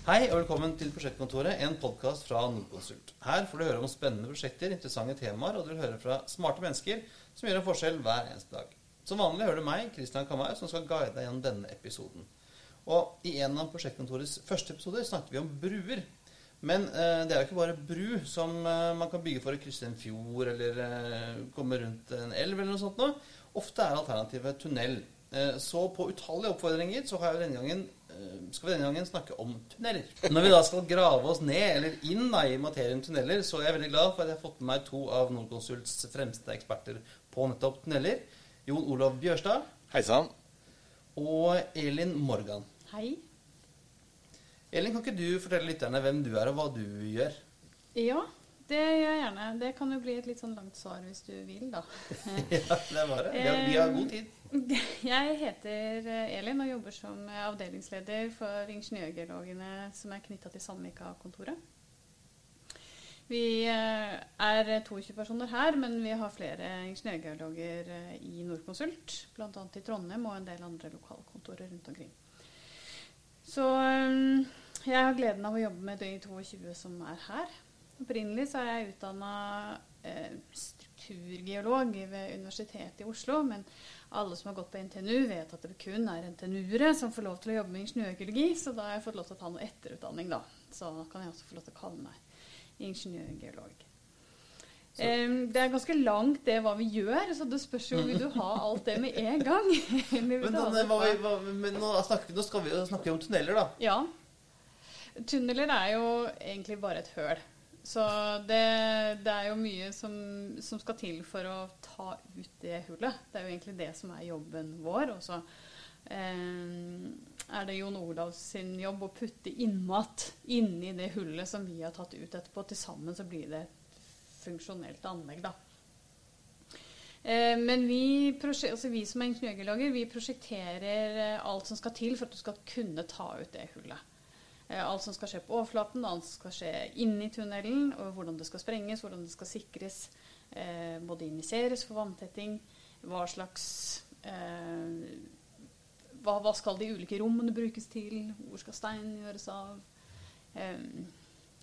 Hei og velkommen til Prosjektkontoret, en podkast fra Nordkonsult. Her får du høre om spennende prosjekter, interessante temaer, og du vil høre fra smarte mennesker som gjør en forskjell hver eneste dag. Som vanlig hører du meg, Kristian Kamhaug, som skal guide deg gjennom denne episoden. Og i en av Prosjektkontorets første episoder snakket vi om bruer. Men eh, det er jo ikke bare bru som eh, man kan bygge for å krysse en fjord eller eh, komme rundt en elv eller noe sånt noe. Ofte er alternativet tunnel. Eh, så på utallige oppfordringer så har jeg denne gangen, skal vi denne gangen snakke om tunneler. Når vi da skal grave oss ned, eller inn da, i materien tunneler, så er jeg veldig glad for at jeg har fått med meg to av Nordkonsults fremste eksperter på nettopp tunneler. Jon Olav Bjørstad Hei sann. og Elin Morgan. Hei. Elin, kan ikke du fortelle lytterne hvem du er, og hva du gjør? Ja, det gjør jeg gjerne. Det kan jo bli et litt sånn langt svar hvis du vil, da. ja, det er bare. Vi har, vi har god tid. Jeg heter eh, Elin og jobber som avdelingsleder for ingeniørgeologene som er knytta til Sandvika-kontoret. Vi eh, er 22 personer her, men vi har flere ingeniørgeologer eh, i Nordkonsult. Bl.a. i Trondheim og en del andre lokalkontorer rundt omkring. Så eh, jeg har gleden av å jobbe med de 22 som er her. Opprinnelig så er jeg utdanna eh, strukturgeolog ved Universitetet i Oslo. Men alle som har gått på NTNU, vet at det kun er NTNU-ere som får lov til å jobbe med ingeniørgeologi. Så da har jeg fått lov til å ta noe etterutdanning, da. Så da kan jeg også få lov til å kalle meg ingeniørgeolog. Um, det er ganske langt det hva vi gjør, så det spørs jo vil du ha alt det med en gang. Men, da, hva, vi- hva, men nå, snakker, nå skal vi jo snakke om tunneler, da. Ja. Tunneler er jo egentlig bare et høl. Så det, det er jo mye som, som skal til for å ta ut det hullet. Det er jo egentlig det som er jobben vår. Og så eh, er det Jon Olavs sin jobb å putte innmat inni det hullet som vi har tatt ut etterpå. Til sammen så blir det et funksjonelt anlegg, da. Eh, Men vi, altså vi som er ingeniørgeologer, vi prosjekterer eh, alt som skal til for at du skal kunne ta ut det hullet. Eh, Alt som skal skje på overflaten, alt som skal skje inni tunnelen, og hvordan det skal sprenges, hvordan det skal sikres. Eh, både injiseres for vanntetting, hva slags eh, hva, hva skal de ulike rommene brukes til? Hvor skal steinen gjøres av? Eh,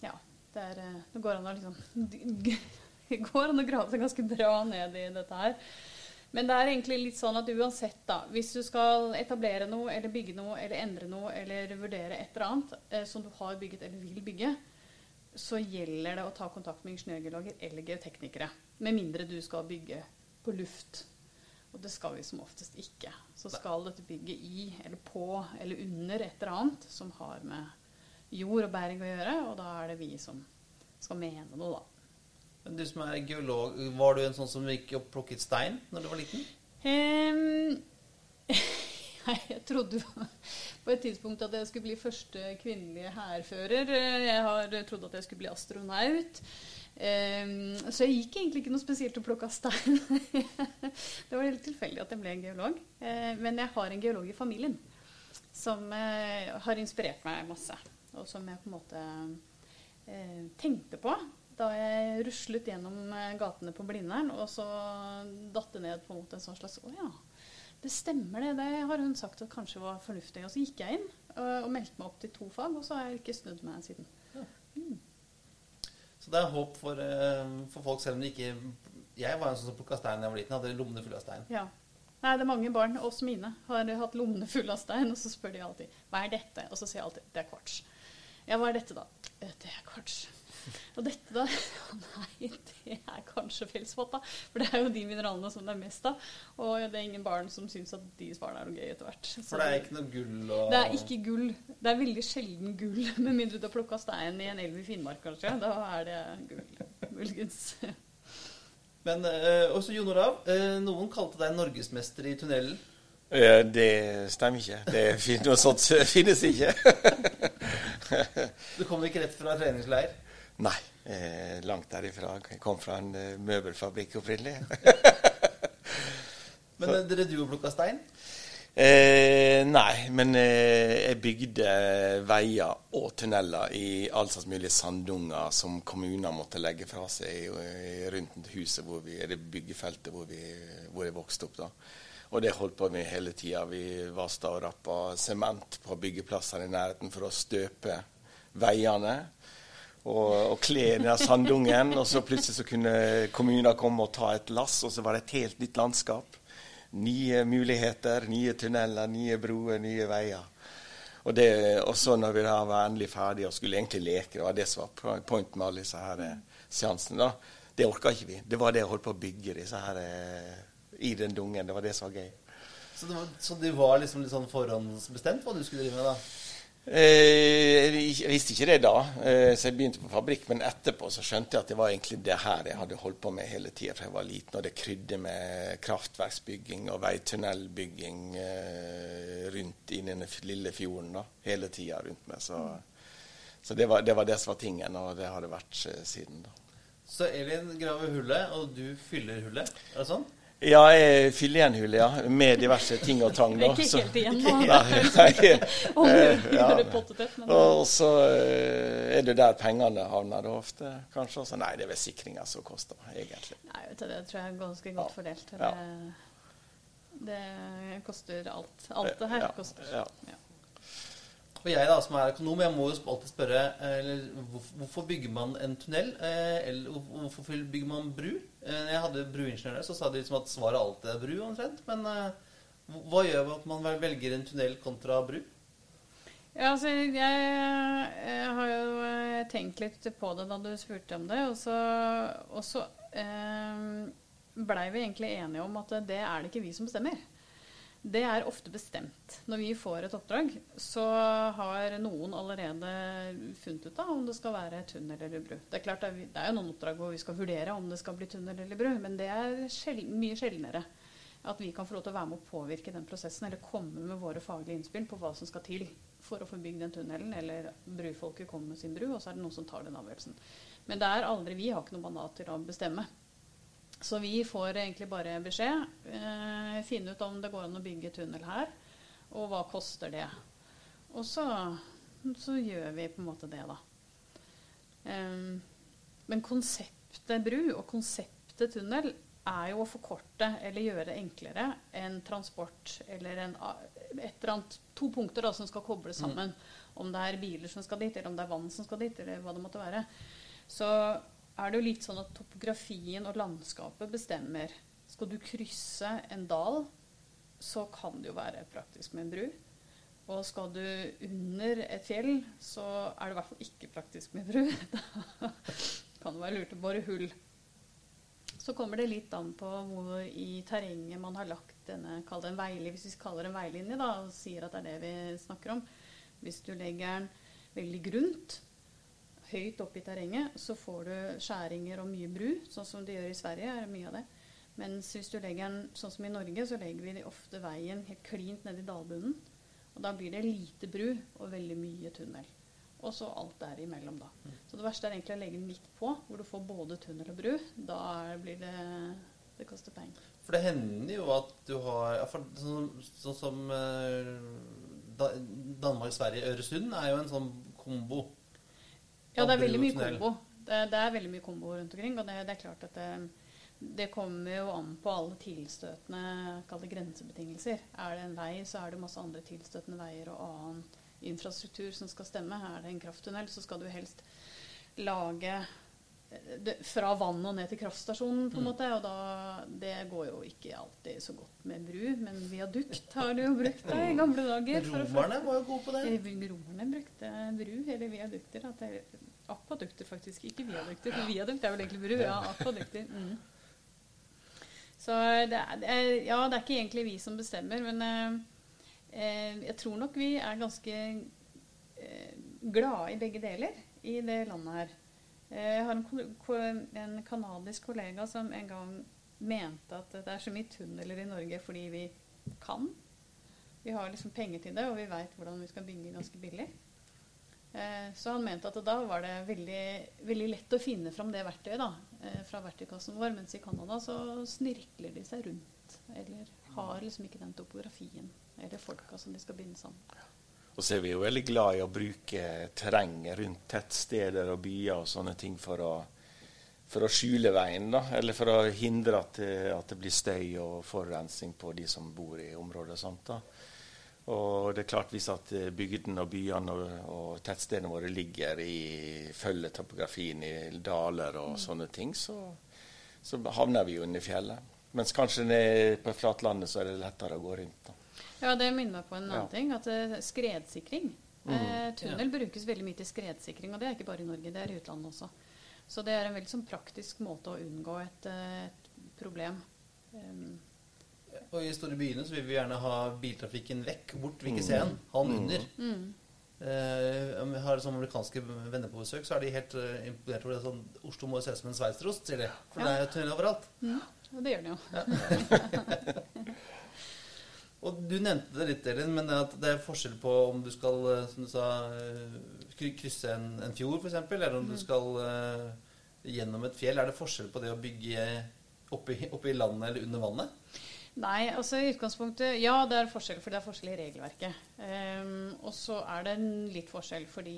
ja, det, er, det går an å liksom Det går an å grave seg ganske bra ned i dette her. Men det er egentlig litt sånn at uansett, da, hvis du skal etablere noe, eller bygge noe, eller endre noe, eller vurdere et eller annet eh, som du har bygget eller vil bygge, så gjelder det å ta kontakt med ingeniørgeologer eller geoteknikere. Med mindre du skal bygge på luft. Og det skal vi som oftest ikke. Så skal dette bygget i, eller på, eller under et eller annet som har med jord og bæring å gjøre, og da er det vi som skal mene noe, da. Men Du som er geolog, var du en sånn som gikk og plukket stein når du var liten? Um, jeg trodde på et tidspunkt at jeg skulle bli første kvinnelige hærfører. Jeg har trodd at jeg skulle bli astronaut. Så jeg gikk egentlig ikke noe spesielt og plukka stein. det var helt tilfeldig at jeg ble en geolog. Eh, men jeg har en geolog i familien som eh, har inspirert meg masse. Og som jeg på en måte eh, tenkte på da jeg ruslet gjennom eh, gatene på Blindern, og så datt det ned på en måte en sånn slags Å ja, det stemmer det. Det har hun sagt at kanskje var fornuftig. Og så gikk jeg inn og, og meldte meg opp til to fag, og så har jeg ikke snudd meg siden. Så det er håp for, eh, for folk, selv om de ikke Jeg var en sånn som plukka stein da jeg var liten. Hadde lommene fulle av stein. Ja. Nei, det er mange barn, oss mine, har hatt lommene fulle av stein, og så spør de alltid 'Hva er dette?' Og så sier jeg alltid 'Det er kvarts'. Ja, hva er dette, da? «Eh, Det er kvarts. Og dette, da? Nei, det er kanskje felsfat, da. For det er jo de mineralene som det er mest av. Og det er ingen barn som syns at de svarene er noe gøy etter hvert. Så For det er ikke noe gull og det er ikke gull. Det er veldig sjelden gull, med mindre du har plukka stein i en elv i Finnmark, kanskje. Da er det gull, muligens. Men eh, også Jon Olav. Eh, noen kalte deg norgesmester i tunnelen. Eh, Det stemmer ikke. Det Noe sånt finnes ikke. Du kom ikke rett fra treningsleir? Nei, eh, langt derifra. Jeg kom fra en eh, møbelfabrikk opprinnelig. Men eh, dere du og plukka stein? Eh, nei, men eh, jeg bygde veier og tunneler i all slags mulige sandunger som kommuner måtte legge fra seg rundt huset hvor vi, eller byggefeltet hvor, vi, hvor jeg vokste opp. da. Og det holdt på med hele tida. Vi vasta og rappa sement på byggeplasser i nærheten for å støpe veiene og, og kle den sandungen. Og så plutselig så kunne kommunen komme og ta et lass, og så var det et helt nytt landskap. Nye muligheter, nye tunneler, nye broer, nye veier. Og, det, og så når vi da var endelig ferdige og skulle egentlig leke, det var det som var point med alle disse her eh, seansene, da. Det orka ikke vi. Det var det å holde på å bygge disse her eh, i den dungen. Det var det som var gøy. Så det var, så det var liksom litt sånn forhåndsbestemt hva du skulle drive med, da? Eh, jeg visste ikke det da, eh, så jeg begynte på fabrikk. Men etterpå så skjønte jeg at det var egentlig det her jeg hadde holdt på med hele tida fra jeg var liten. Og det krydde med kraftverksbygging og veitunnelbygging eh, rundt i den lille fjorden da, hele tida rundt meg. Så, så det, var, det, var, det som var tingen, og det har det vært siden da. Så Elin graver hullet, og du fyller hullet? Er det sånn? Ja, jeg fyller igjen hullet, ja. Med diverse ting og tang. da. Ikke helt igjen nå. ja. Og så eh, er det der pengene havner da ofte, kanskje. Også. Nei, det er vel sikringa som koster, egentlig. Nei, vet du, Det tror jeg er ganske godt fordelt. Det, det koster alt. Alt det her koster. Ja. Og jeg da, som er økonom, jeg må jo alltid spørre eller, hvorfor bygger man en tunnel? Eh, eller hvorfor bygger man bru? Eh, jeg hadde bruingeniører, så sa de liksom at svaret alltid er bru, omtrent. Men eh, hva gjør at man velger en tunnel kontra bru? Ja, altså, jeg, jeg, har jo tenkt litt på det da du spurte om det. Og så, og så eh, blei vi egentlig enige om at det er det ikke vi som bestemmer det er ofte bestemt. Når vi får et oppdrag, så har noen allerede funnet ut av om det skal være tunnel eller bru. Det er klart det er, noen oppdrag hvor vi skal vurdere om det skal bli tunnel eller bru, men det er sjel, mye sjeldnere at vi kan få lov til å være med å påvirke den prosessen eller komme med våre faglige innspill på hva som skal til for å få bygd den tunnelen, eller brufolket kommer med sin bru, og så er det noen som tar den avgjørelsen. Men det er aldri vi har ikke noe mandat til å bestemme. Så vi får egentlig bare beskjed. Eh, finne ut om det går an å bygge tunnel her, og hva koster det. Og så, så gjør vi på en måte det, da. Eh, men konseptet bru og konseptet tunnel er jo å forkorte eller gjøre det enklere enn transport eller en, et eller annet, to punkter da, som skal kobles mm. sammen. Mm. Om det er biler som skal dit, eller om det er vann som skal dit, eller hva det måtte være. Så er det jo litt sånn at topografien og landskapet bestemmer. Skal du krysse en dal, så kan det jo være praktisk med en bru. Og skal du under et fjell, så er det i hvert fall ikke praktisk med bru. Da kan det være lurt å bore hull. Så kommer det litt an på hvor i terrenget man har lagt denne kall det en veilinje, Hvis vi kaller det en veilinje da, og sier at det er det vi snakker om. Hvis du legger den veldig grunt, høyt oppe i terrenget, så får du skjæringer og mye bru, sånn som de gjør i Sverige. er det mye av det. Mens hvis du legger den sånn som i Norge, så legger vi ofte veien helt klint ned i dalbunnen. Og da blir det lite bru og veldig mye tunnel. Og så alt der imellom, da. Så det verste er egentlig å legge den midt på, hvor du får både tunnel og bru. Da blir det Det koster penger. For det hender jo at du har ja, Sånn, sånn som uh, Danmark-Sverige, Øresund er jo en sånn kombo. Ja, det er veldig mye kombo. Det, det, er veldig mye kombo rundt omkring. Og det, det er klart at det, det, kommer jo an på alle tilstøtende grensebetingelser. Er det en vei, så er det masse andre tilstøtende veier og annen infrastruktur som skal stemme. Er det en krafttunnel, så skal du helst lage det, fra vann og ned til kraftstasjonen, på en mm. måte. Og da, det går jo ikke alltid så godt med bru, men viadukt har du jo brukt da i gamle dager. Romerne var jo gode på det. Romerne brukte bru eller viadukter. At det, akvadukter, faktisk. Ikke viadukter. For viadukt er vel egentlig bru. Ja, akvadukter. Mm. Så det er, det er, ja, det er ikke egentlig vi som bestemmer, men eh, eh jeg tror nok vi er ganske eh, glade i begge deler i det landet her. Eh, jeg har en, en kanadisk kollega som en gang mente at det er så mye tunneler i Norge fordi vi kan. Vi har liksom penger til det, og vi veit hvordan vi skal bygge ganske billig. Eh, så han mente at da var det veldig, veldig lett å finne fram det verktøyet da, eh, fra verktøykassen vår. Mens i Canada så snirkler de seg rundt. Eller har liksom ikke den topografien eller folka som de skal binde sammen. Og så er vi jo veldig glad i å bruke terrenget rundt tettsteder og byer og sånne ting for å, for å skjule veien, da. Eller for å hindre at det, at det, blir støy og forurensning på de som bor i området. og sånt da. Og det er klart Hvis at bygdene og byene og, og tettstedene våre ligger i følgetopografien i daler og sånne ting, så, så havner vi jo under fjellet. Mens kanskje ned på flatlandet så er det lettere å gå rundt. Da. Ja, det minner meg på en annen Ja. ting. At eh, skredsikring. Mm. Eh, tunnel brukes veldig mye til skredsikring, og det er ikke bare i Norge, det er i utlandet også. Så det er en veldig sånn praktisk måte å unngå et, eh, et problem. Um, Og i store byene så vil vi gjerne ha biltrafikken vekk. Bort, vil ikke se den. Ha den under. mm. Uh, om vi har sånne amerikanske venner på besøk, så er de helt uh, imponert over det. Sånn, Oslo må jo se ut som en sveitserost, sier de. For det er jo tunnel overalt. Og det gjør den jo. Og du nevnte det litt, Elin, men det, er forskjell på om du skal, eh, som du sa, eh, krysse en, en fjord, f.eks., eller om du skal uh, gjennom et fjell. Er det forskjell på det å bygge oppe i landet eller under vannet? Nei, altså i utgangspunktet Ja, det er forskjell, for det er forskjell i regelverket. Um, og så er det en litt forskjell fordi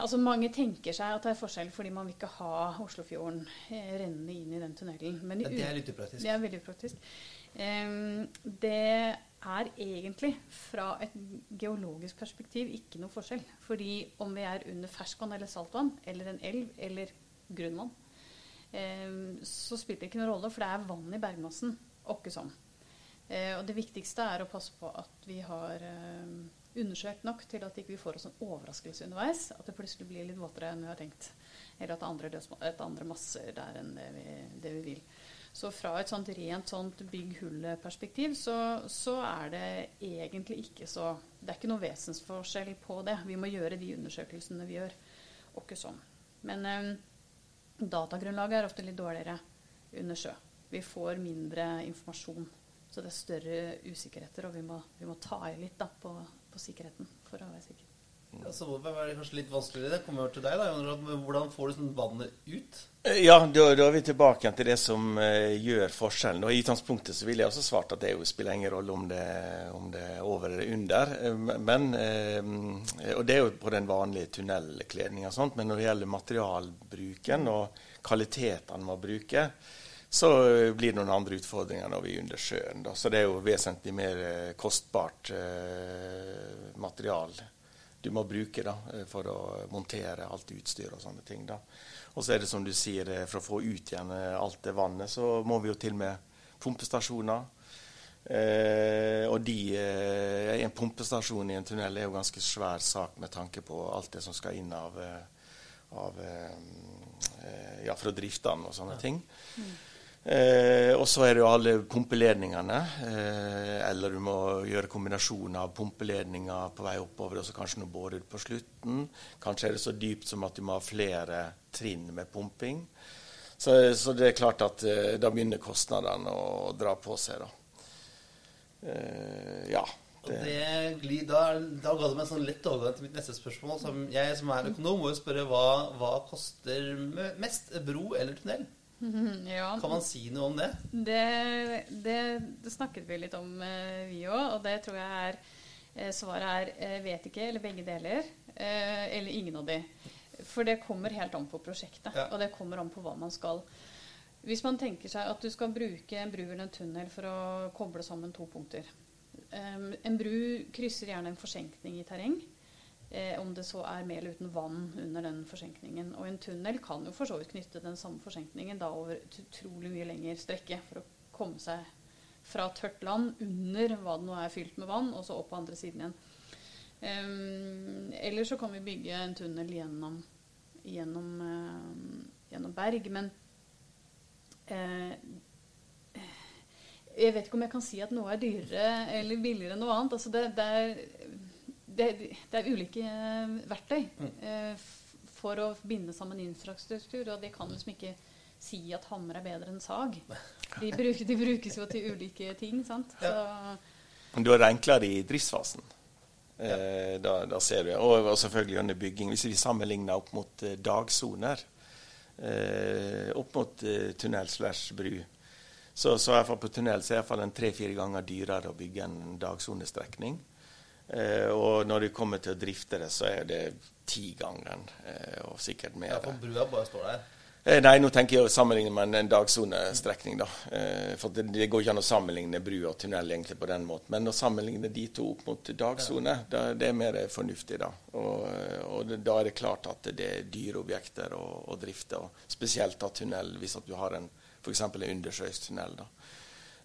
Altså Mange tenker seg at det er forskjell fordi man vil ikke ha Oslofjorden rennende inn i den tunnelen. Men i det er litt upraktisk. det er veldig upraktisk. Det er egentlig fra et geologisk perspektiv ikke noe forskjell. Fordi om vi er under ferskvann eller saltvann, eller en elv eller grunnvann, så spiller det ikke noen rolle, for det er vann i bergmassen. Åkke sånn. Eh, og det viktigste er å passe på at vi har undersøkt nok til at ikke vi får oss en overraskelse underveis. At det plutselig blir litt våtere enn vi har tenkt. Eller at det er andre, andre masser der enn det vi, det vi vil. Så fra et sånt rent sånt bygg så, så er det egentlig ikke så Det er ikke noe vesensforskjell på det. Vi må gjøre de undersøkelsene vi gjør. Og ikke sånn. Men eh, datagrunnlaget er ofte litt dårligere under sjø. Vi får mindre informasjon. Så det er større usikkerheter, og vi må, vi må ta i litt da, på, på sikkerheten for å være sikker. Hvorfor er det kanskje litt vanskeligere? Det kommer over til deg. da, Hvordan får du sånn vannet ut? Eh, Ja, da, da er vi tilbake til det som uh, gjør forskjellen. Og I utgangspunktet så ville jeg også svart at det jo spiller ingen rolle om det, om det er over eller under. Eh, Men, uh, og det er jo på den vanlige tunnelkledninga, og sånt, men når det gjelder materialbruken og kvalitetene man bruker, så blir det noen andre utfordringer når vi er under sjøen. Da. Så det er jo vesentlig mer kostbart uh, material du må bruke da, eh, for å montere alt utstyr og sånne ting. da. Og så er det som du sier, eh, for å få ut igjen eh, alt det vannet, så må vi jo til med pumpestasjoner. Eh, og de, eh, en pumpestasjon i en tunnel er jo ganske svær sak med tanke på alt det som skal inn av, av eh, ja, for å drifte den og sånne ting. Eh, og så er det jo alle pumpeledningene. Eh, eller du må gjøre kombinasjon av pumpeledninger på vei oppover og så kanskje noe borer på slutten. Kanskje er det så dypt som at du må ha flere trinn med pumping. Så, så det er klart at eh, da begynner kostnadene å dra på seg, da. Eh, ja. Det glir, da, da ga det meg en sånn lett overgang til mitt neste spørsmål. Som jeg som er økonom, må jo spørre hva, hva koster mest? Bro eller tunnel? Ja, Kan man si noe om det? Det, det, det snakket vi litt om, eh, vi òg, og det tror jeg er eh, Svaret er eh, vet ikke, eller begge deler. Eller ingen av de. For det kommer helt an på prosjektet, Ja. og det kommer an på hva man skal. Hvis man tenker seg at du skal bruke en bru eller en tunnel for å koble sammen to punkter Um, En bru krysser gjerne en forsenkning i terreng. Eh, om det så er med eller uten vann under den forsenkningen. Og en tunnel kan jo for så vidt knytte den samme forsenkningen da over et utrolig mye lengre strekke for å komme seg fra tørt land under hva det nå er fylt med vann, og så opp på andre siden igjen. Um, eller så kan vi bygge en tunnel gjennom, gjennom, uh, gjennom berg. Men uh, jeg vet ikke om jeg kan si at noe er dyrere eller billigere enn noe annet. Altså det, det, er, det, det er ulike eh, verktøy mm. f- for å binde sammen infrastruktur, og det kan liksom ikke si at hammer er bedre enn sag. De, bruk, de brukes jo til ulike ting, sant. Så, Men du har det enklere i driftsfasen. Eh, da, da ser du. Og, og selvfølgelig under bygging. Hvis vi sammenligner opp mot eh, dagsoner, eh, opp mot eh, tunnel slash bru, så, så i hvert fall på tunnel så er det i hvert fall en tre-fire ganger dyrere å bygge en dagsonestrekning. Eh, og når de kommer til å drifte det, så er det tigangen, eh, og sikkert mer. Ja, for brua bare står der. Eh, Nei, nå tenker jeg å sammenligne med en dagsonestrekning. da. Eh, For det, det går ikke an å sammenligne bru og tunnel egentlig på den måten. Men å sammenligne de to opp mot dagsone, da- det er mer fornuftig da. Og, og da er det klart at det er dyre objekter å, å drifte. Og spesielt da tunnel, hvis du har en f.eks. en undersjøisk tunnel. da.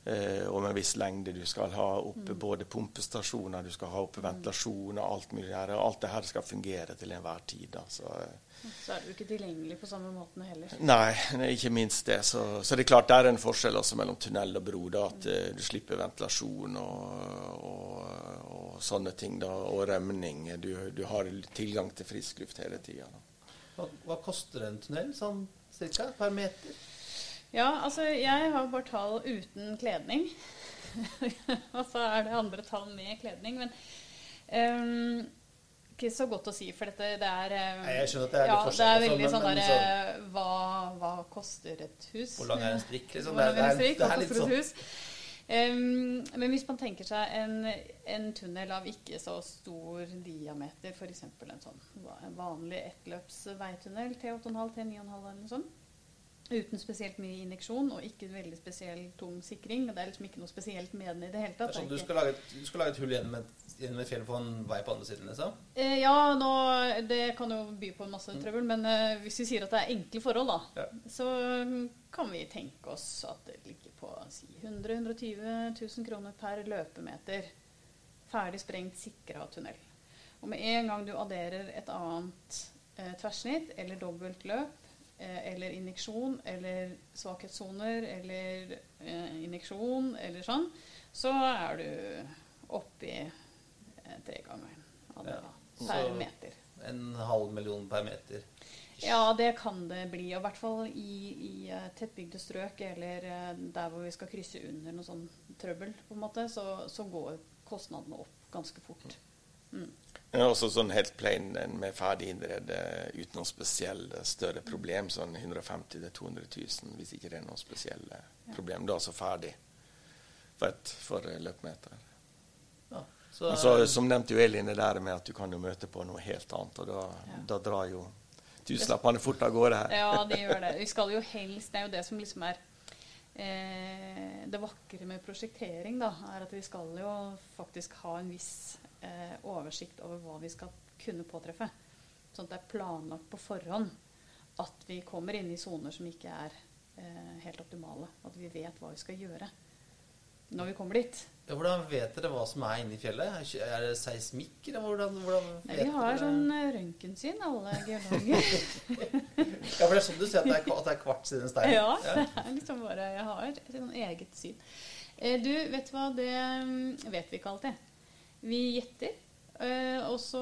Eh, og med en viss lengde. Du skal ha oppe både pumpestasjoner, du skal ha oppe ventilasjon og alt mulig her. Og alt det her skal fungere til enhver tid. da. Så... eh, Så er du ikke tilgjengelig på samme måten heller. Nei, nei, ikke minst det. Så, så det er klart det er en forskjell også mellom tunnel og bro. da, At eh, du slipper ventilasjon og, og, og sånne ting. da, Og rømning. Du, du har tilgang til frisk luft hele tida. Hva, hva koster en tunnel sånn cirka per meter? Ja, altså jeg har bare tall uten kledning. og så er det andre tall med kledning. Men um, ikke så godt å si, for dette det er um, Nei, jeg skjønner at det er litt ja, forskjell Det er veldig sånn derre så, hva, hva koster et hus? Hvor lang er en strikk? Liksom? Det er- strikk? det er litt sånn- Um. Men hvis man tenker seg en, en tunnel av ikke så stor diameter, f.eks. en sånn en vanlig ettløps veitunnel, T8,5, til 9,5 eller noe sånt, uten spesielt mye injeksjon og ikke veldig spesiell tung sikring. Det er liksom ikke noe spesielt med den i det hele Det er tatt. sånn, du, skal lage et, du skal lage et hull gjennom et, gjennom et fjell på en vei på andre siden, liksom? Eh, ja, nå, det kan jo by på en masse trøbbel, men eh, hvis vi sier at det er enkle forhold, da, Ja. så mm, kan vi tenke oss at det ligger på si 100 120 000 kroner per løpemeter. Ferdig sprengt, sikra tunnel. Og med en gang du adderer et annet eh, tverrsnitt eller dobbelt løp, eller injeksjon, eller svakhetssoner, eller eh, injeksjon, eller sånn, så er du oppi eh, tregangeren Ja. per Så- meter. En halv million per meter. Ja, det kan det bli. Og i hvert fall i, i eh, tettbygde strøk eller eh, der hvor vi skal krysse under noe sånn trøbbel, på en måte, så, så går kostnadene opp ganske fort. Mm. Er også sånn helt plain med ferdig innredet uten noe spesielle større problem. Sånn 150 000-200 000 hvis ikke det er noe spesielle problem. Da altså ferdig for, et, for løpmeter. Ja. Så, Men så, som nevnte jo Elin, det der med at du kan jo møte på noe helt annet. Og da, Ja. da drar jo tusenlappene fort av gårde her. Ja, de gjør det. Vi skal jo helst Det er jo det som liksom er eh, Det vakre med prosjektering, da, er at vi skal jo faktisk ha en viss eh, oversikt over hva vi skal kunne påtreffe. Sånn at det er planlagt på forhånd at vi kommer inn i soner som ikke er eh, helt optimale. At vi vet hva vi skal gjøre når vi kommer dit. ja, hvordan vet dere hva som er inne i fjellet? Er det seismikk, eller hvordan, hvordan Nei, vet vi har dere? sånn eh, røntgensyn, alle geologer. Ja, for det er sånn du sier at det er, at det er kvarts i den steinen? Ja, det er liksom bare Jeg har et sånn eget syn. Eh, Du, vet du hva, det mm, vet vi ikke alltid. Vi gjetter. eh, Og så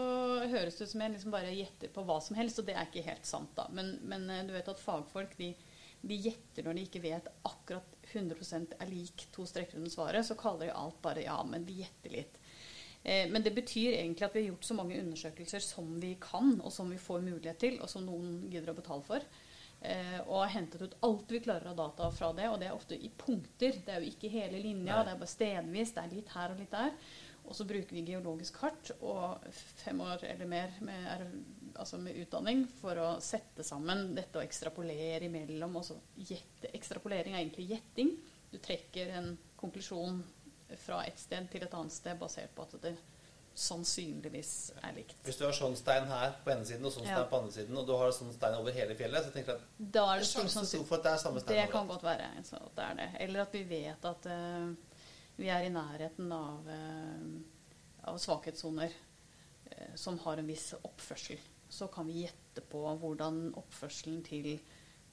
høres det ut som jeg liksom bare gjetter på hva som helst, og det er ikke helt sant, da. Men, men eh, du vet at fagfolk de, de gjetter når de ikke vet akkurat 100% er lik to streker under svaret, så kaller de alt bare ja, men vi gjetter litt. Eh, Men det betyr egentlig at vi har gjort så mange undersøkelser som vi kan, og som vi får mulighet til, og som noen gidder å betale for. Og har hentet ut alt vi klarer av data fra det, og det er ofte i punkter. Det er jo ikke hele linja, Nei. det er bare stedvis. Det er litt her og litt der. Og så bruker vi geologisk kart og fem år eller mer med, altså med utdanning for å sette sammen dette og ekstrapolere imellom. Og så gjette. Ekstrapolering er egentlig gjetting. Du trekker en konklusjon fra et sted til et annet sted basert på at det sannsynligvis er likt. Hvis du har sånn stein her på ene siden og sånn Ja. stein på andre siden, og du har sånn stein over hele fjellet, så tenker jeg at Da er det det er stor sjanse sannsynlighet stor for at det er samme stein Det kan godt være. Det er det. Eller at vi vet at eh, vi er i nærheten av, eh, av svakhetssoner eh, som har en viss oppførsel. Så kan vi gjette på hvordan oppførselen til,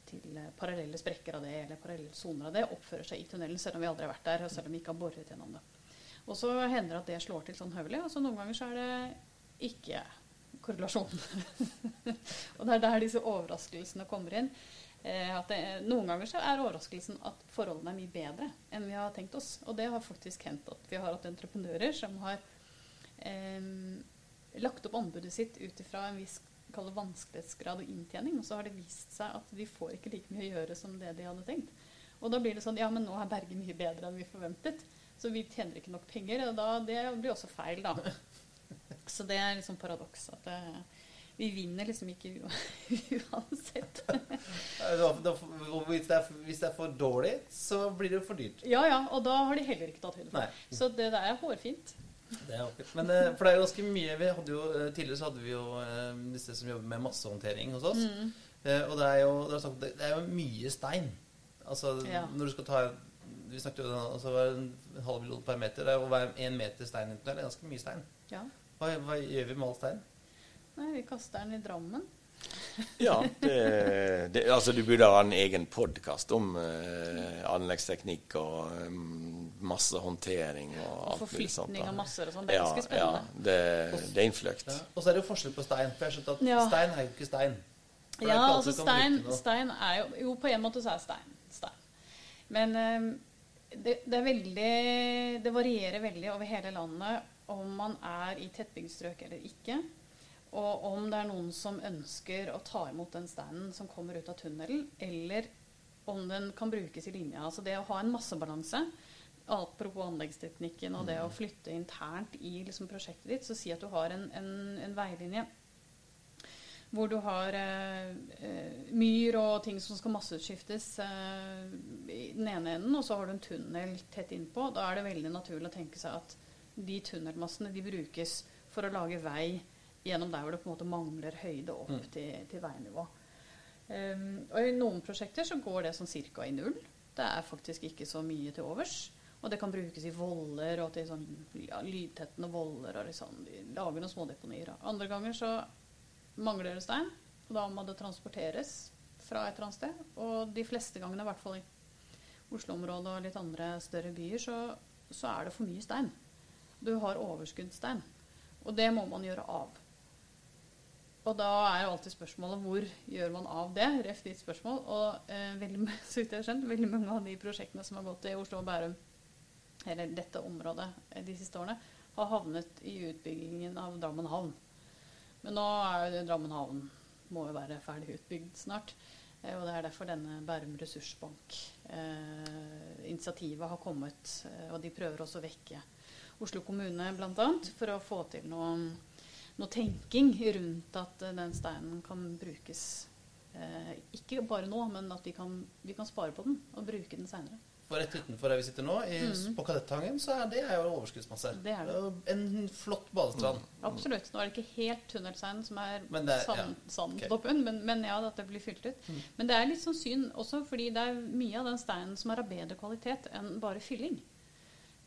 til eh, parallelle sprekker av det, eller parallelle soner av det, oppfører seg i tunnelen, selv om vi aldri har vært der, og selv om vi ikke har boret gjennom det. Og så hender det at det slår til sånn høvelig, og så noen ganger så er det ikke korrelasjon. og det er der disse overraskelsene kommer inn. Eh, at det, noen ganger så er overraskelsen at forholdene er mye bedre enn vi har tenkt oss. Og det har faktisk hendt at vi har hatt entreprenører som har eh, lagt opp anbudet sitt ut ifra en viss vanskelighetsgrad og inntjening, og så har det vist seg at de får ikke like mye å gjøre som det de hadde tenkt. Og da blir det sånn Ja, men nå er Berge mye bedre enn vi forventet. Så vi tjener ikke nok penger. Og da, det blir også feil, da. Så det er liksom paradoks. At eh, vi vinner liksom ikke uansett. Og hvis det, er, hvis det er for dårlig, så blir det for dyrt. Ja ja, og da har de heller ikke tatt høyde for Nei. Så det der er hårfint. Det er vakkert. Men eh, for det er ganske mye vi hadde jo, eh, Tidligere så hadde vi jo eh, disse som jobber med massehåndtering hos oss. Mm. Og det er jo det er, sagt, det er jo mye stein. Altså Ja. når du skal ta Vi snakket jo altså, en halv million per meter. Er jo hver en meter stein i en tunnel. Det er ganske mye stein. Ja. Hva, hva gjør vi med all stein? Nei, vi kaster den i Drammen. Ja, det, det, altså du burde ha en egen podkast om eh, anleggsteknikk og um, massehåndtering og Og alt mulig sånt. forflytning av masser og sånn. Det er Ja, ganske ja, det, det er innfløkt. Ja. Og så er det jo forskjell på stein. For jeg har skjønt at Ja. stein er jo ikke stein. For Ja, altså stein, stein er jo Jo, på en måte så er stein stein. Men um, det, det er veldig Det varierer veldig over hele landet om man er i tettbygd strøk eller ikke. Og om det er noen som ønsker å ta imot den steinen som kommer ut av tunnelen, eller om den kan brukes i linja. Altså det å ha en massebalanse. Apropos anleggsteknikken og det å flytte internt i liksom prosjektet ditt, så si at du har en, en, en veilinje hvor du har eh, eh, myr og ting som skal masseutskiftes eh, i den ene enden, og så har du en tunnel tett innpå. Da er det veldig naturlig å tenke seg at de tunnelmassene de brukes for å lage vei gjennom der hvor det på en måte mangler høyde opp Mm. til, til veinivå. Um, og I noen prosjekter så går det sånn cirka i null. Det er faktisk ikke så mye til overs. Og det kan brukes i voller og til sånn ja, lydtettende voller. og liksom, lager noen smådeponier. Andre ganger så mangler det stein, og da må det transporteres fra et eller annet sted. Og de fleste gangene, i hvert fall i Oslo-området og litt andre større byer, så, så er det for mye stein. Du har overskuddsstein. Og det må man gjøre av. Og da er jo alltid spørsmålet hvor gjør man av det? Ref ditt spørsmål. Og eh, veldig, så vidt jeg har skjønt, veldig mange av de prosjektene som har gått i Oslo og Bærum, eller dette området eh, de siste årene, har havnet i utbyggingen av Drammen havn. Men nå er jo Drammen havn må jo være ferdig utbygd snart. Eh, og det er derfor denne Bærum ressursbank-initiativet har kommet. Eh, og de prøver også å vekke Oslo kommune bl.a. for å få til noe, noe tenking rundt at eh, den steinen kan brukes eh, ikke bare nå, men at vi kan, vi kan spare på den og bruke den seinere. For rett utenfor der vi sitter nå, i, mm. på Kadettangen, så er det jo overskuddsmasse. Det er det. En flott badestrand. Absolutt. Nå er det ikke helt tunnelstein som er Men er- sand, ja, sandtoppen, men, men ja, at det blir fylt ut. Mm. Men det er litt sånn synd også, fordi det er mye av den steinen som er av bedre kvalitet enn bare fylling.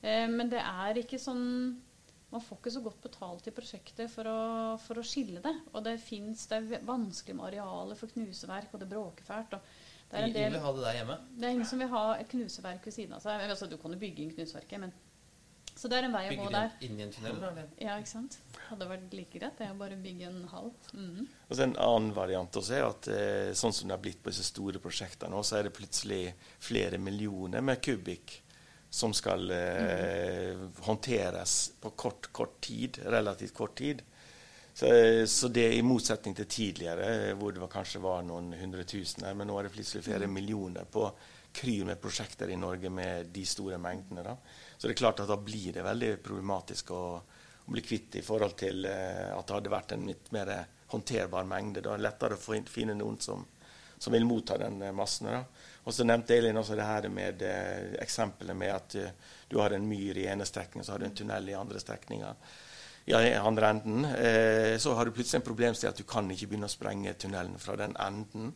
Eh, men det er ikke sånn Man får ikke så godt betalt i prosjektet for å, for å skille det. Og det fins Det er vanskelig med arealer for knuseverk, og det bråker fælt. Og det er en Ingen del vil ha det der hjemme. det er ingen som vil ha et knuseverk ved siden av seg. Altså, du kan jo bygge inn knuseverket, men Så det er en vei å gå der. Bygge inn i en tunnel, da? eller? Ja, ikke sant? Hadde vært like greit. Det er bare å bygge en hall. Mm. Og så En annen variant også er at eh, sånn som det har blitt på disse store prosjektene, nå, så er det plutselig flere millioner med kubikk som skal eh, håndteres på kort, kort tid, relativt kort tid. Så, så det er i motsetning til tidligere, hvor det var, kanskje var noen hundre tusen her, men nå er det plutselig flere millioner på kryr med prosjekter i Norge med de store mengdene. Da. Så det er klart at da blir det veldig problematisk å, å bli kvitt i forhold til eh, at det hadde vært en litt mer håndterbar mengde. Da er det lettere å finne noen som, som vil motta den eh, massen. Da. Og så nevnte Elin også det her med eh, eksempelet med at eh, du har en myr i ene strekningen, så har du en tunnel i andre strekninger. Ja, i andre enden. Eh, så har du plutselig en problemstilling at du kan ikke begynne å sprenge tunnelen fra den enden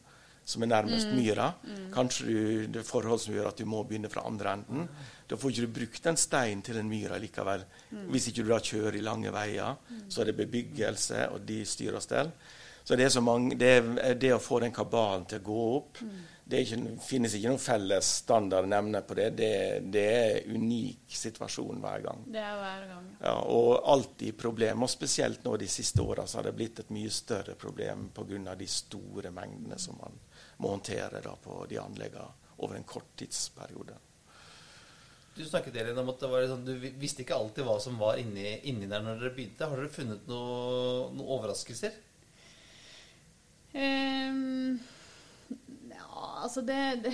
som er nærmest myra. Kanskje du, det er forhold som gjør at du må begynne fra andre enden. Da får ikke du brukt den steinen til den myra likevel. Hvis ikke du da kjører i lange veier, så er det bebyggelse, og de styrer og stell. Så det så mange, det, det å få den kabalen til å gå opp Det er ikke, finnes ikke noen felles standard nevner på det. det. Det er en unik situasjon hver gang. Det er hver gang. Ja, og alltid problem. Og spesielt nå de siste åra har det blitt et mye større problem pga. de store mengdene som man må håndtere da, på de anleggene over en kort tidsperiode. Du snakket Elin, om at det var sånn, du visste ikke alltid hva som var inni, inni der når dere begynte. Har dere funnet noe- noen overraskelser? Ehm, ja, altså det, det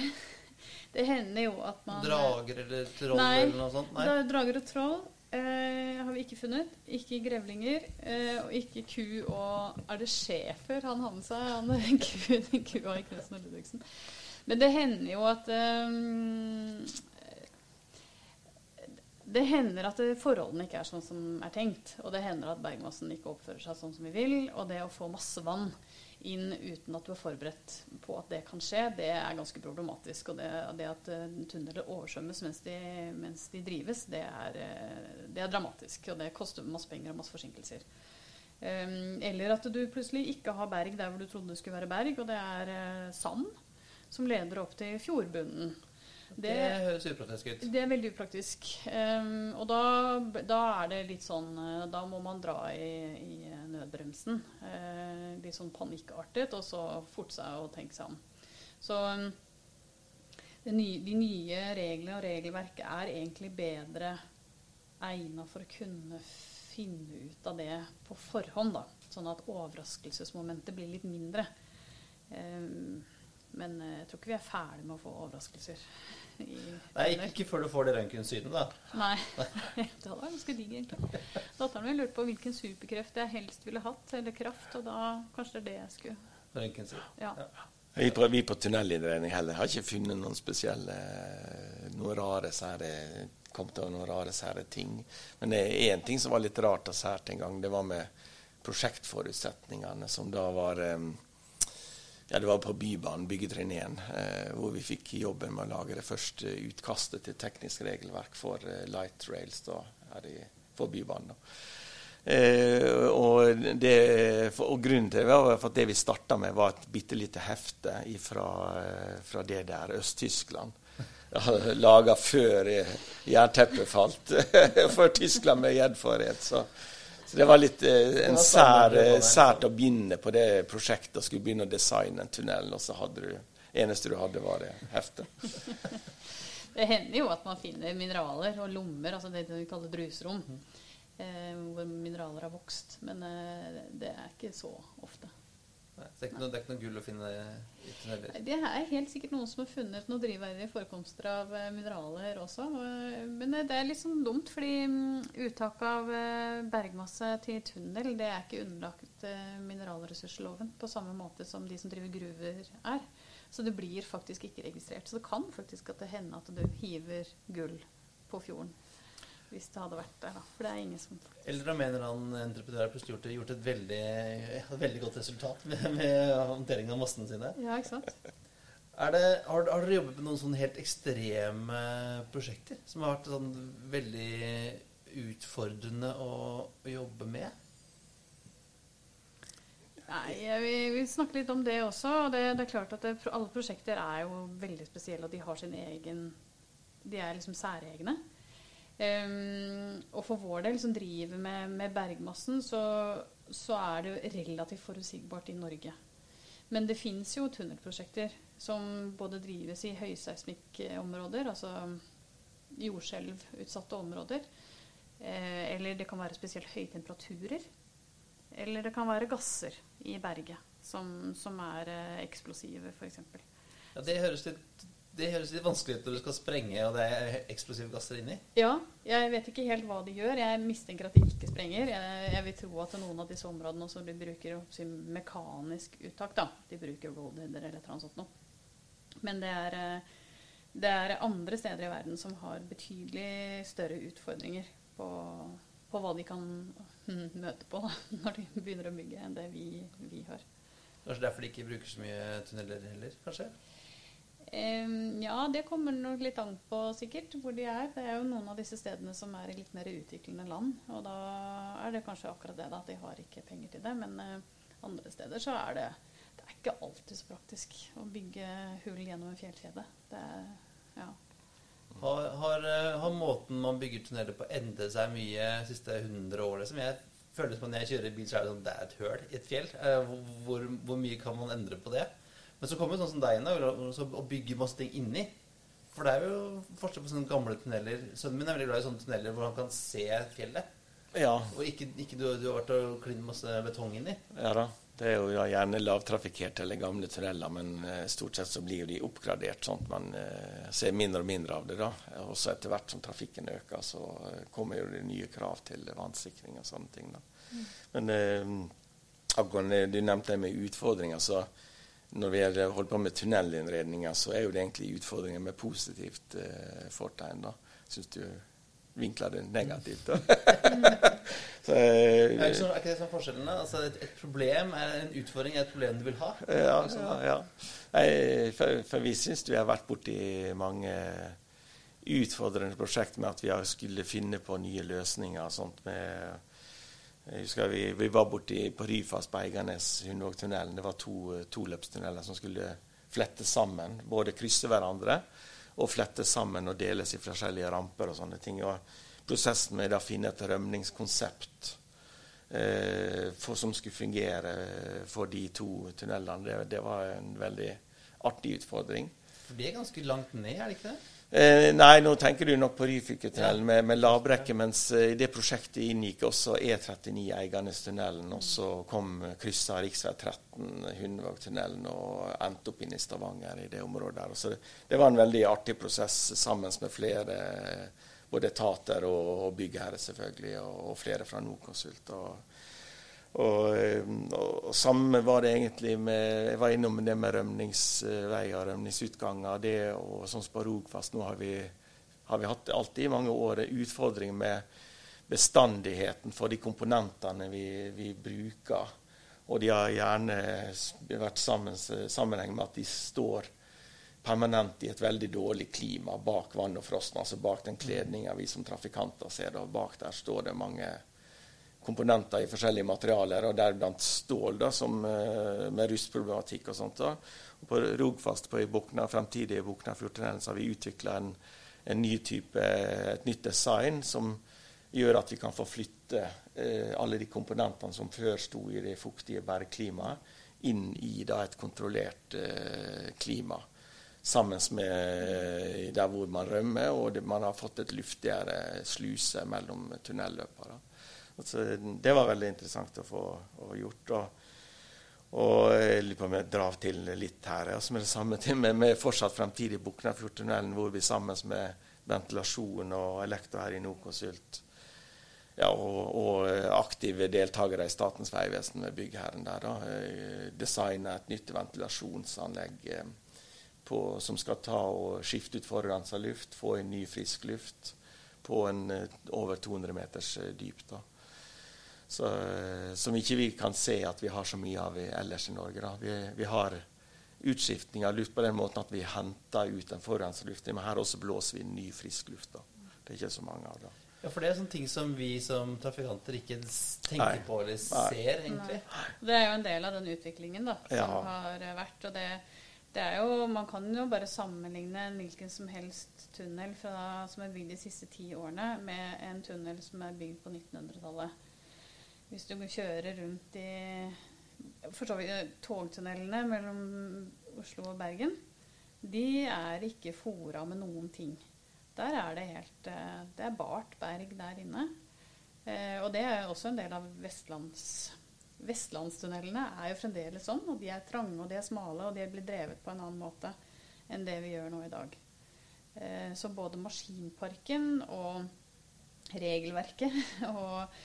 Det hender jo at man Drager eller troll Nei, eller noe sånt? Nei. drager og troll eh, har vi ikke funnet. Ikke grevlinger, eh, og ikke ku og Er det schæfer han har med seg? Han er ku, kua i Knutsen og Ludvigsen. Men det hender jo at um, det hender at forholdene ikke er sånn som er tenkt. Og det hender at bergmassen ikke oppfører seg sånn som vi vil. Og det å få masse vann inn uten at du er forberedt på at det kan skje, det er ganske problematisk. Og det, det at uh, tunneler oversvømmes mens de, mens de drives, det er, uh, det er, dramatisk. Og det koster masse penger og masse forsinkelser. Um, eller at du plutselig ikke har berg der hvor du trodde det skulle være berg, og det er uh, sand som leder opp til fjordbunnen. Det, det, høres upraktisk ut. Det er veldig upraktisk. Um, og da, da, er det litt sånn eh, Da må man dra i, i nødbremsen. Uh, litt sånn panikkartet, og så forte seg å tenke seg om. Så um, nye, de nye reglene og regelverket er egentlig bedre egna for å kunne finne ut av det på forhånd. da, Sånn at overraskelsesmomentet blir litt mindre. Um, men eh, jeg tror ikke vi er ferdig med å få overraskelser. Nei, ikke, ikke, før du får det røntgensynet, da. Nei. det hadde vært ganske digg, egentlig. Datteren min lurte på hvilken superkreft jeg helst ville hatt, eller kraft, og da kanskje det er det jeg skulle Røntgensyn. Ja. ja. Vi på, vi på tunnelinnredning heller har ikke funnet noen spesielle noen rare sære kommet over noen rare sære ting. Men det er én ting som var litt rart og sært en gang. Det var med prosjektforutsetningene, som da var um, ja, det var på Bybanen, byggetrinn 1, eh, hvor vi fikk jobben med å lage det første utkastet til teknisk regelverk for eh, light rails da, her i, for Bybanen. Eh, og, det, og, grunnen til det var at det vi starta med, var et bitte lite hefte fra, eh, fra det der Øst-Tyskland. Laga før jernteppet falt for Tyskland med gjeddforhet. Så så det var litt eh, en sær, eh, sært å begynne på det prosjektet og skulle begynne å designe en tunnel, og så hadde du eneste du hadde, var det heftet. det hender jo at man finner mineraler og lommer, altså det vi kaller drusrom, eh, hvor mineraler har vokst. Men eh, det er ikke så ofte. Nei, det, er noe, det, er ikke noe, gull å finne i tunneler? Det er helt sikkert noen som har funnet noen drivverdige forekomster av uh, mineraler også. Men det er litt sånn dumt, fordi um, uttak av uh, bergmasse til tunnel det er ikke underlagt mineralressursloven på samme måte som de som driver gruver er. Så det blir faktisk ikke registrert. Så det kan faktisk at det hende at du hiver gull på fjorden hvis det hadde vært der. Da. For det er ingen som Eller om en eller annen entreprenør plutselig gjort, gjort et veldig, veldig, godt resultat med, med håndteringen av massene sine. Ja, ikke sant? Det, har, har, dere jobbet med noen sånne helt ekstreme prosjekter som har vært sånn veldig utfordrende å, å jobbe med? Nei, vi, vi snakker litt om det også. og det, det er klart at det, Alle prosjekter er jo veldig spesielle, og de har sin egen De er liksom særegne. Um, og for vår del, som driver med, med bergmassen, så, så, er det relativt forutsigbart i Norge. Men det fins jo tunnelprosjekter som både drives i høyseismikkområder, altså jordskjelvutsatte områder. Eh, eller det kan være spesielt høye temperaturer. Eller det kan være gasser i berget som, som er eh, eksplosive, f.eks. Ja, det høres litt det høres litt vanskelig ut når du skal sprenge og det er eksplosive gasser inni. Ja, jeg vet ikke helt hva de gjør. Jeg mistenker at de ikke sprenger. Jeg, jeg vil tro at noen av disse områdene også de bruker si, mekanisk uttak. da. De bruker roadheader eller noe sånt noe. Men det er, eh, det er, andre steder i verden som har betydelig større utfordringer på, på hva de kan møte på da, når de begynner å bygge, enn det vi, vi har. Kanskje derfor de ikke bruker så mye tunneler heller? kanskje? Ja, det kommer nok litt an på sikkert hvor de er. Det er jo noen av disse stedene som er i litt mer utviklende land. Og da er det kanskje akkurat det, da, at de har ikke penger til det. Men uh, andre steder så er det Det er ikke alltid så praktisk å bygge hull gjennom en fjellkjede. Det er, ja. Har, har, eh, har, måten man bygger tunneler på, endret seg mye de siste 100 årene? Som jeg føler som når jeg kjører bil, så er det sånn det er et høl i et fjell. Uh, hvor, hvor mye kan man endre på det? Men så kommer jo sånn som deg inn og bygger masse ting inni. For det er jo forskjell på sånne gamle tunneler. Sønnen min er veldig glad i sånne tunneler hvor han kan se fjellet. Ja. Og ikke, ikke du, du, har vært og klint masse betong inni. Ja da. Det er jo ja, gjerne lavtrafikkerte eller gamle tunneler, men eh, stort sett så blir de oppgradert sånn at man eh, ser mindre og mindre av det. da. Også etter hvert som trafikken øker, så eh, kommer jo det nye krav til vannsikring og sånne ting. da. Mm. Men eh, akkurat du nevnte det med utfordringer. så når vi holder på med tunnelinnredninger, så er jo det egentlig utfordringer med positivt eh, fortegn. da. Syns du vinkler det negativt. da. så, eh, er, ikke det som er forskjellen? Altså et, et, problem er en utfordring, er et problem du vil ha? Ja, ja, ja. Nei, for, for, vi syns vi har vært borti mange utfordrende prosjekt med at vi skulle finne på nye løsninger. og sånt med jeg husker Vi, vi var borti på Ryfast på Eiganes, Hundvågtunnelen. Det var to toløpstunneler som skulle flettes sammen. Både krysse hverandre og flettes sammen og deles i forskjellige ramper og sånne ting. Og prosessen med å finne et rømningskonsept eh, for, som skulle fungere for de to tunnelene, det, det var en veldig artig utfordring. For det er ganske langt ned, er det ikke det? Eh, nei, nå tenker du nok på Ryfylketunnelen ja. med, med lavbrekke, mens uh, i det prosjektet inngikk også E39 Eiganestunnelen. Og så kom kryssa rv. 13 Hundvågtunnelen og endte opp inne i Stavanger i det området der. Så det, det, var en veldig artig prosess sammen med flere både etater og, og byggherre, selvfølgelig, og, og, flere fra Nordkonsult. og og, eh, og, og, samme var det egentlig med Jeg var innom det med rømningsveier, rømningsutganger. det og sånn på Rogfast. Nå har vi, har vi hatt alltid i mange år utfordringer med bestandigheten for de komponentene vi, vi bruker. Og de har gjerne vært sammen, sammenheng med at de står permanent i et veldig dårlig klima bak vann og frosten, altså bak den kledninga vi som trafikanter ser. Og bak der står det mange komponenter i forskjellige materialer, og deriblant stål, da, som, eh, med rustproblematikk og sånt. Da. Og på Rogfast på i Bukna, fremtidige så har vi utvikla en, en, ny type, et nytt design som gjør at vi kan få flytte eh, alle de komponentene som før sto i det fuktige bergklimaet, inn i da, et kontrollert eh, klima. Sammen med der hvor man rømmer, og det, man har fått et luftigere sluse mellom tunnelløper. Altså, det var veldig interessant å få gjort. Og, og jeg lurer på om jeg drar til litt her. Altså med det samme med, med fortsatt fremtidig Buknafjordtunnelen, hvor vi sammen med ventilasjon og elektro her i Nokonsult ja, og, og, aktive deltakere i Statens vegvesen med byggherren der, da, designer et nytt ventilasjonsanlegg eh, på, som skal ta og skifte ut forurensa luft, få inn ny, frisk luft på en eh, over 200 meters dyp. da. Så, som ikke vi kan se at vi har så mye av ellers i Norge. Vi, vi, har utskiftning av luft på den måten at vi henter ut den forurensede luften, men her også blåser vi ny, frisk luft. Da. Det er ikke så mange av det. Ja, For det er sånne ting som vi som trafikanter ikke tenker Nei. på eller ser, Nei. egentlig. Nei. Det er jo en del av den utviklingen da, som ja. har vært. og det, det er jo, Man kan jo bare sammenligne en hvilken som helst tunnel fra, som er bygd de siste ti årene, med en tunnel som er bygd på 1900-tallet. Hvis du kjører rundt i for så vidt togtunnelene mellom Oslo og Bergen, de er ikke fora med noen ting. Der er det helt eh, Det er bart berg der inne. Eh, og det er også en del av vestlands... Vestlandstunnelene er jo fremdeles sånn, og de er trange og de er smale, og de blir drevet på en annen måte enn det vi gjør nå i dag. Eh, så både maskinparken og regelverket og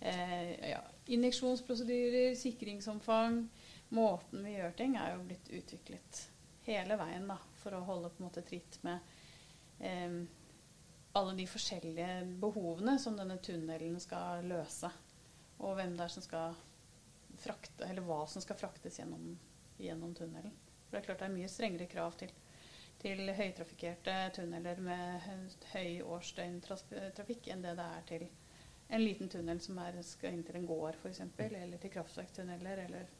eh, ja, injeksjonsprosedyrer, sikringsomfang Måten vi gjør ting, er jo blitt utviklet hele veien da, for å holde på en måte tritt med eh, alle de forskjellige behovene som denne tunnelen skal løse. Og hvem det er som skal frakte, eller hva som skal fraktes gjennom, gjennom tunnelen. For det er klart det er mye strengere krav til, til høytrafikkerte tunneler med høy årsdøgntrafikk enn det det er til en liten tunnel som er, skal inn til en gård f.eks., eller til kraftverktunneler, eller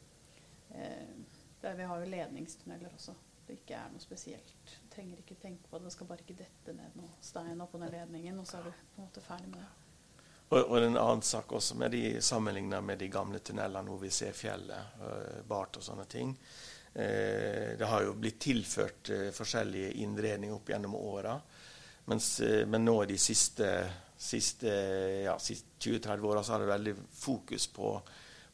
eh, der vi har jo ledningstunneler også. Det ikke er noe spesielt. Trenger ikke tenke på det. Det skal bare ikke dette ned noe stein oppå den ledningen, og så er du på en måte ferdig med det. Og, og en annen sak også med de sammenligna med de gamle tunnelene hvor vi ser fjellet, øh, bart og sånne ting. Eh, det har jo blitt tilført eh, forskjellige innredninger opp gjennom åra. Uh, men nå de siste siste, ja, siste 20-30 åra har det veldig fokus på,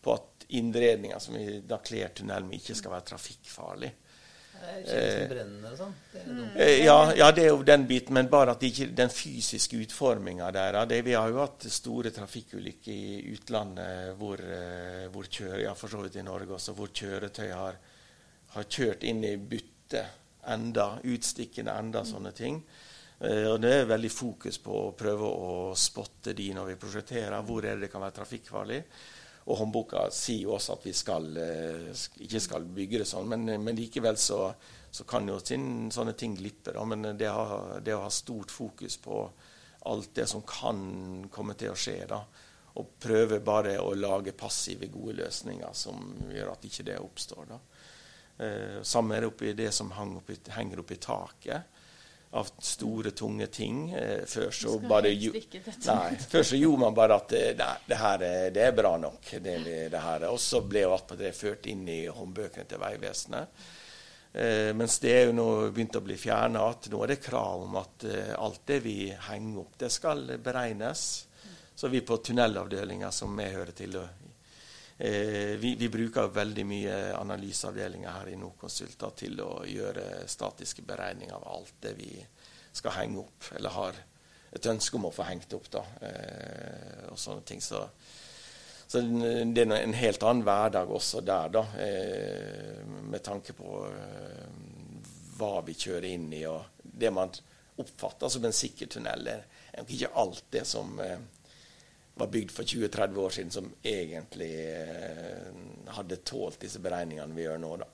på, at innredninga som vi da kler tunnelen ikke skal være trafikkfarlig. Det er kjent brennende og sånn. Eh, Ja, ja, det er jo den biten, men bare at ikke den fysiske utforminga der det, Vi har jo hatt store trafikkulykker i utlandet hvor, eh, hvor kjøre, ja, for så vidt i Norge også, hvor kjøretøy har, har kjørt inn i bytte, enda, utstikkende enda, sånne ting. Eh, og Det er veldig fokus på å prøve å spotte de når vi prosjekterer. Hvor er det det kan være trafikkfarlig? Og håndboka sier jo også at vi skal, eh, ikke skal bygge det sånn, men, men likevel så, så kan jo sånne ting glippe. Da. Men det, har, det å ha stort fokus på alt det som kan komme til å skje, da, og prøve bare å lage passive, gode løsninger som gjør at ikke det oppstår. Da. Eh, Samme er det oppi det som henger oppi, henger oppi taket av store, tunge ting. Eh, før så bare. Nei, før så gjorde man bare at eh, nei, det her er, det er bra nok. Det, det her. Og så ble jo attpåtil det ført inn i håndbøkene til Vegvesenet. Eh, mens det er jo nå begynt å bli fjerna, at nå er det krav om at eh, alt det vi henger opp, det skal beregnes. Så vi på tunnelavdelinga, som jeg hører til, Eh, vi, vi bruker veldig mye analyseavdelinger her i Nordkonsult til å gjøre statiske beregninger av alt det vi skal henge opp, eller har et ønske om å få hengt opp. da, eh, og sånne ting. Så, så det er en helt annen hverdag også der, da, eh, med tanke på eh, hva vi kjører inn i, og det man oppfatter som en sikker tunnel. er ikke alt det som eh, var bygd for 20-30 år siden, som egentlig eh, hadde tålt disse beregningene vi gjør nå. da.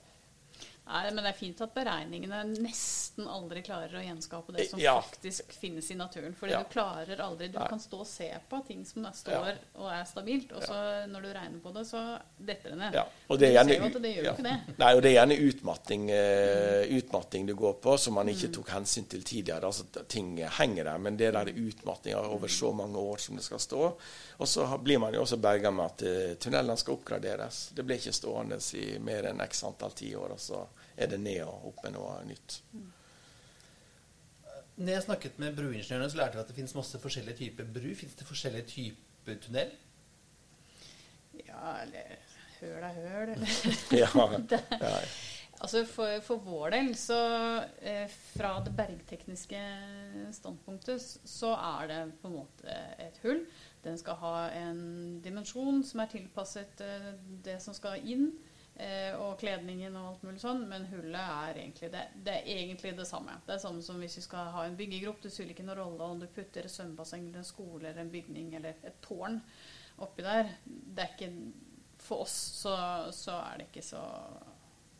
Nei, men det er fint at beregningene nesten aldri klarer å gjenskape det som Ja. faktisk finnes i naturen. Fordi Ja. du klarer aldri Du Nei. kan stå og se på ting som er- står Ja. og er stabilt, og så når du regner på det, så detter det ned. Ja, og det er du gjerne, ser jo at det gjør jo ja. ikke det. Nei, og det er gjerne utmatting, uh, utmatting du går på, som man ikke tok hensyn til tidligere. Altså, ting henger der, men det der utmattinga over så mange år som det skal stå. Og så blir man jo også berga med at eh, tunnelene skal oppgraderes. Det blir ikke stående i mer enn x antall tiår, og så er det ned og opp med noe nytt. Når jeg snakket med bruingeniørene, så lærte jeg at det finnes masse forskjellige typer bru. Fins det forskjellige typer tunnel? Ja, eller høl er høl, eller Ja, ja. Altså for, for vår del, så eh, fra det bergtekniske standpunktet, så er det på en måte et hull. Den skal ha en dimensjon som er tilpasset eh, det som skal inn, eh, og kledningen og alt mulig sånn, men hullet er egentlig det, det er egentlig det samme. Det er samme som hvis vi skal ha en byggegrop. Det spiller ikke noen rolle om du putter et svømmebasseng eller en skole eller en bygning eller et tårn oppi der. Det er ikke For oss så, så er det ikke så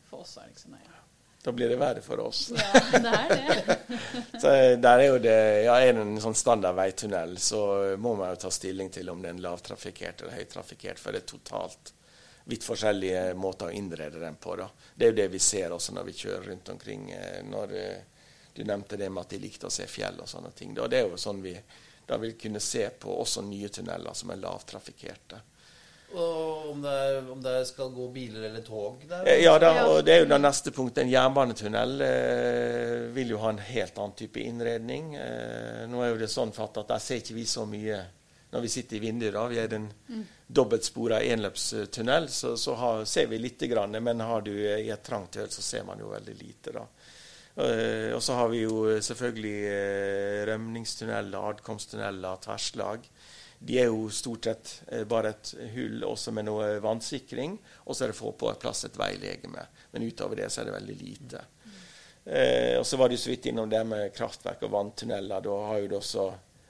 For oss er det ikke så nøye. Da blir det verre for oss. Ja, det er det. Så der er jo det, ja, Er det en sånn standard veitunnel, så må man jo ta stilling til om det er en lavtrafikkert eller høytrafikkert, for det er totalt vidt forskjellige måter å innrede den på. da. Det er jo det vi ser også når vi kjører rundt omkring. eh, når eh, Du nevnte det med at de likte å se fjell og sånne ting. Da. Det er jo sånn vi da vil kunne se på også nye tunneler som er lavtrafikkerte. Og om det, er, om det skal gå biler eller tog der? Eh, Ja, da, og det er jo da neste punkt. En jernbanetunnel eh, vil jo ha en helt annen type innredning. Eh, nå er jo det sånn fatt at der ser ikke vi så mye når vi sitter i vinduet. da. Vi er den dobbeltspora enløpstunnel, så, så har, ser vi lite grann. Men har du i et trangt høl, så ser man jo veldig lite, da. Eh, og så har vi jo selvfølgelig eh, rømningstunneler, adkomsttunneler, tverslag. De er jo stort sett eh, bare et hull også med noe vannsikring, og så er det få på plass et veilegeme. Men utover det så er det veldig lite. Eh, og så var du så vidt innom det med kraftverk og vanntunneler. Da har jo du også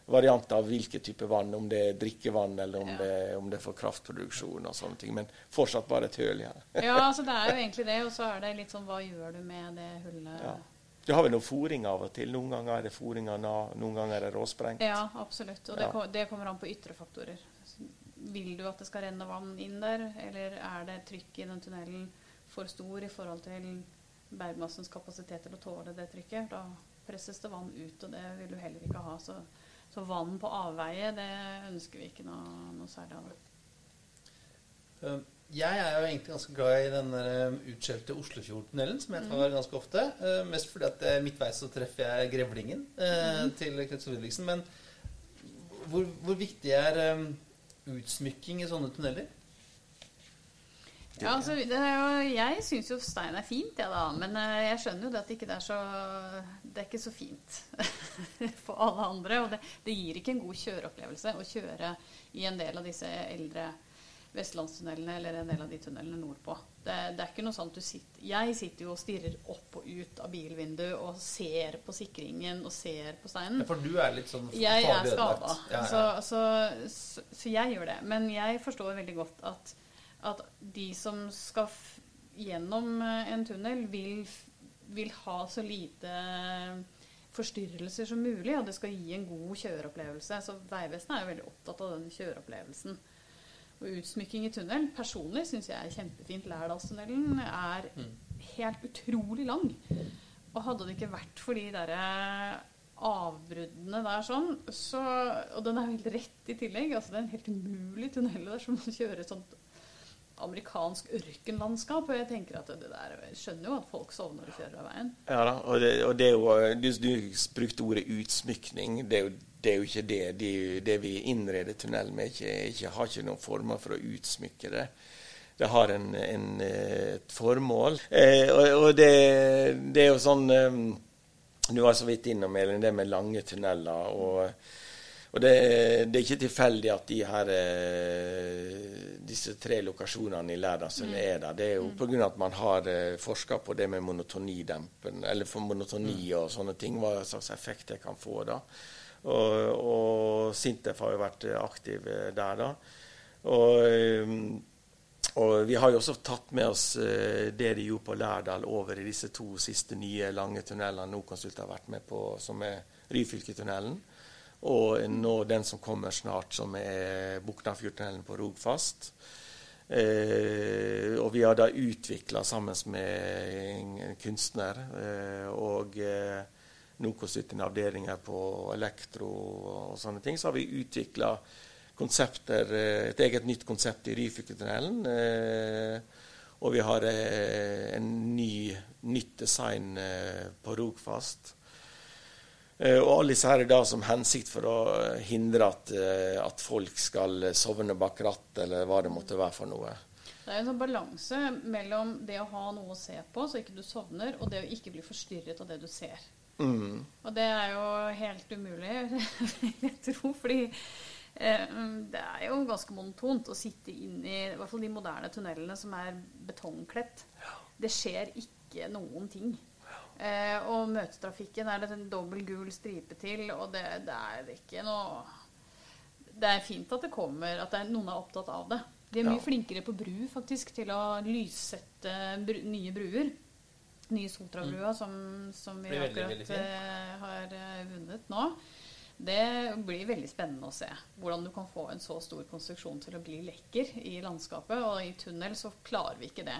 varianter av hvilken type vann, om det er drikkevann eller om, Ja. det, om det er for kraftproduksjon og sånne ting. Men fortsatt bare et høl igjen. Ja, altså det er jo egentlig det. Og så er det litt sånn hva gjør du med det hullet? Ja. Du har vel noe fòring av og til. Noen ganger er det fòring av nav, noen ganger er det råsprengt. Ja, absolutt. Og det, Ja. det kommer an på ytre faktorer. Vil du at det skal renne vann inn der, eller er det trykk i den tunnelen for stor i forhold til bergmassens kapasitet til å tåle det trykket? Da presses det vann ut, og det vil du heller ikke ha. Så, så vann på avveie, det ønsker vi ikke noe, noe særlig av. Eh, Jeg er jo egentlig ganske glad i den der, eh, utskjelte Oslofjordtunnelen, som jeg tar ganske ofte. Eh, Mest fordi at eh, midtveis så treffer jeg grevlingen eh, til Knut Ludvigsen. Men hvor, hvor viktig er eh, utsmykking i sånne tunneler? Ja, altså, det jo, jeg syns jo stein er fint, jeg da. Men jeg skjønner jo det at ikke det er så Det er ikke så fint for alle andre. Og det, det gir ikke en god kjøreopplevelse å kjøre i en del av disse eldre vestlandstunnelene eller en del av de tunnelene nordpå. Det, det er ikke noe at du sitter Jeg sitter jo og stirrer opp og ut av bilvinduet og ser på sikringen og ser på steinen. Ja, for du er litt sånn Jeg er skada. Ja, ja. så, så, så, så jeg gjør det. Men jeg forstår veldig godt at, at de som skal gjennom eh, en tunnel, vil, vil ha så lite forstyrrelser som mulig, og det skal gi en god kjøreopplevelse. Så Vegvesenet er jo veldig opptatt av den kjøreopplevelsen. Og utsmykking i tunnelen personlig syns jeg er kjempefint. Lærdalstunnelen er helt utrolig lang. Og hadde det ikke vært for de derre avbruddene der sånn, så Og den er helt rett i tillegg. altså Det er en helt umulig tunnel der som kjører sånt amerikansk ørkenlandskap. Og jeg tenker at det der Jeg skjønner jo at folk sovner og kjører av veien. Ja da, og det, og det er jo, du, du brukte ordet utsmykning. Det er jo, det er jo ikke det. Det, det vi innreder tunnel med, ikke, ikke, har ikke noen former for å utsmykke det. Det har en, en, et formål. Eh, og og det er jo sånn eh, Du var så vidt innom Elin, det med lange tunneler. og og det, det er ikke tilfeldig at de her, eh, disse tre lokasjonene i Lærdalsølen er der. Det er jo pga. at man har eh, forska på det med monotonidempen, eller for monotoni og sånne ting. Hva slags effekt det kan få da. Og, og Sintef har jo vært eh, aktiv der, da. Og, og vi har jo også tatt med oss det de gjorde på Lærdal over i disse to siste nye lange tunnelene Nokonsult har vært med på, som er Ryfylketunnelen. Og nå den som kommer snart, som er Buknafjordtunnelen på Rogfast. Eh, og vi har da utvikla sammen med en kunstner eh, og eh, NOKOS sine avdelinger på elektro og sånne ting, så har vi utvikla konsepter, eh, et eget nytt konsept i Ryfylketunnelen. Eh, og vi har eh, en ny, nytt design eh, på Rogfast. Eh, Og alle disse her er da som hensikt for å eh, hindre at, eh, at folk skal sovne bak rattet, eller hva det måtte være for noe. Det er en sånn balanse mellom det å ha noe å se på så ikke du sovner, og det å ikke bli forstyrret av det du ser. Mm. Og det er jo helt umulig, jeg tro, fordi eh, det er jo ganske monotont å sitte inn i i hvert fall de moderne tunnelene som er betongkledt. Det skjer ikke noen ting. Eh, og møtetrafikken er det en dobbel gul stripe til, og det, det er ikke noe Det er fint at det kommer, at det er, noen er opptatt av det. De er mye Ja. flinkere på bru faktisk til å lyssette bru, nye bruer. Nye Sotrabrua som, som vi veldig, akkurat veldig eh, har uh, vunnet nå. Det blir veldig spennende å se hvordan du kan få en så stor konstruksjon til å bli lekker i landskapet. Og i tunnel så klarer vi ikke det.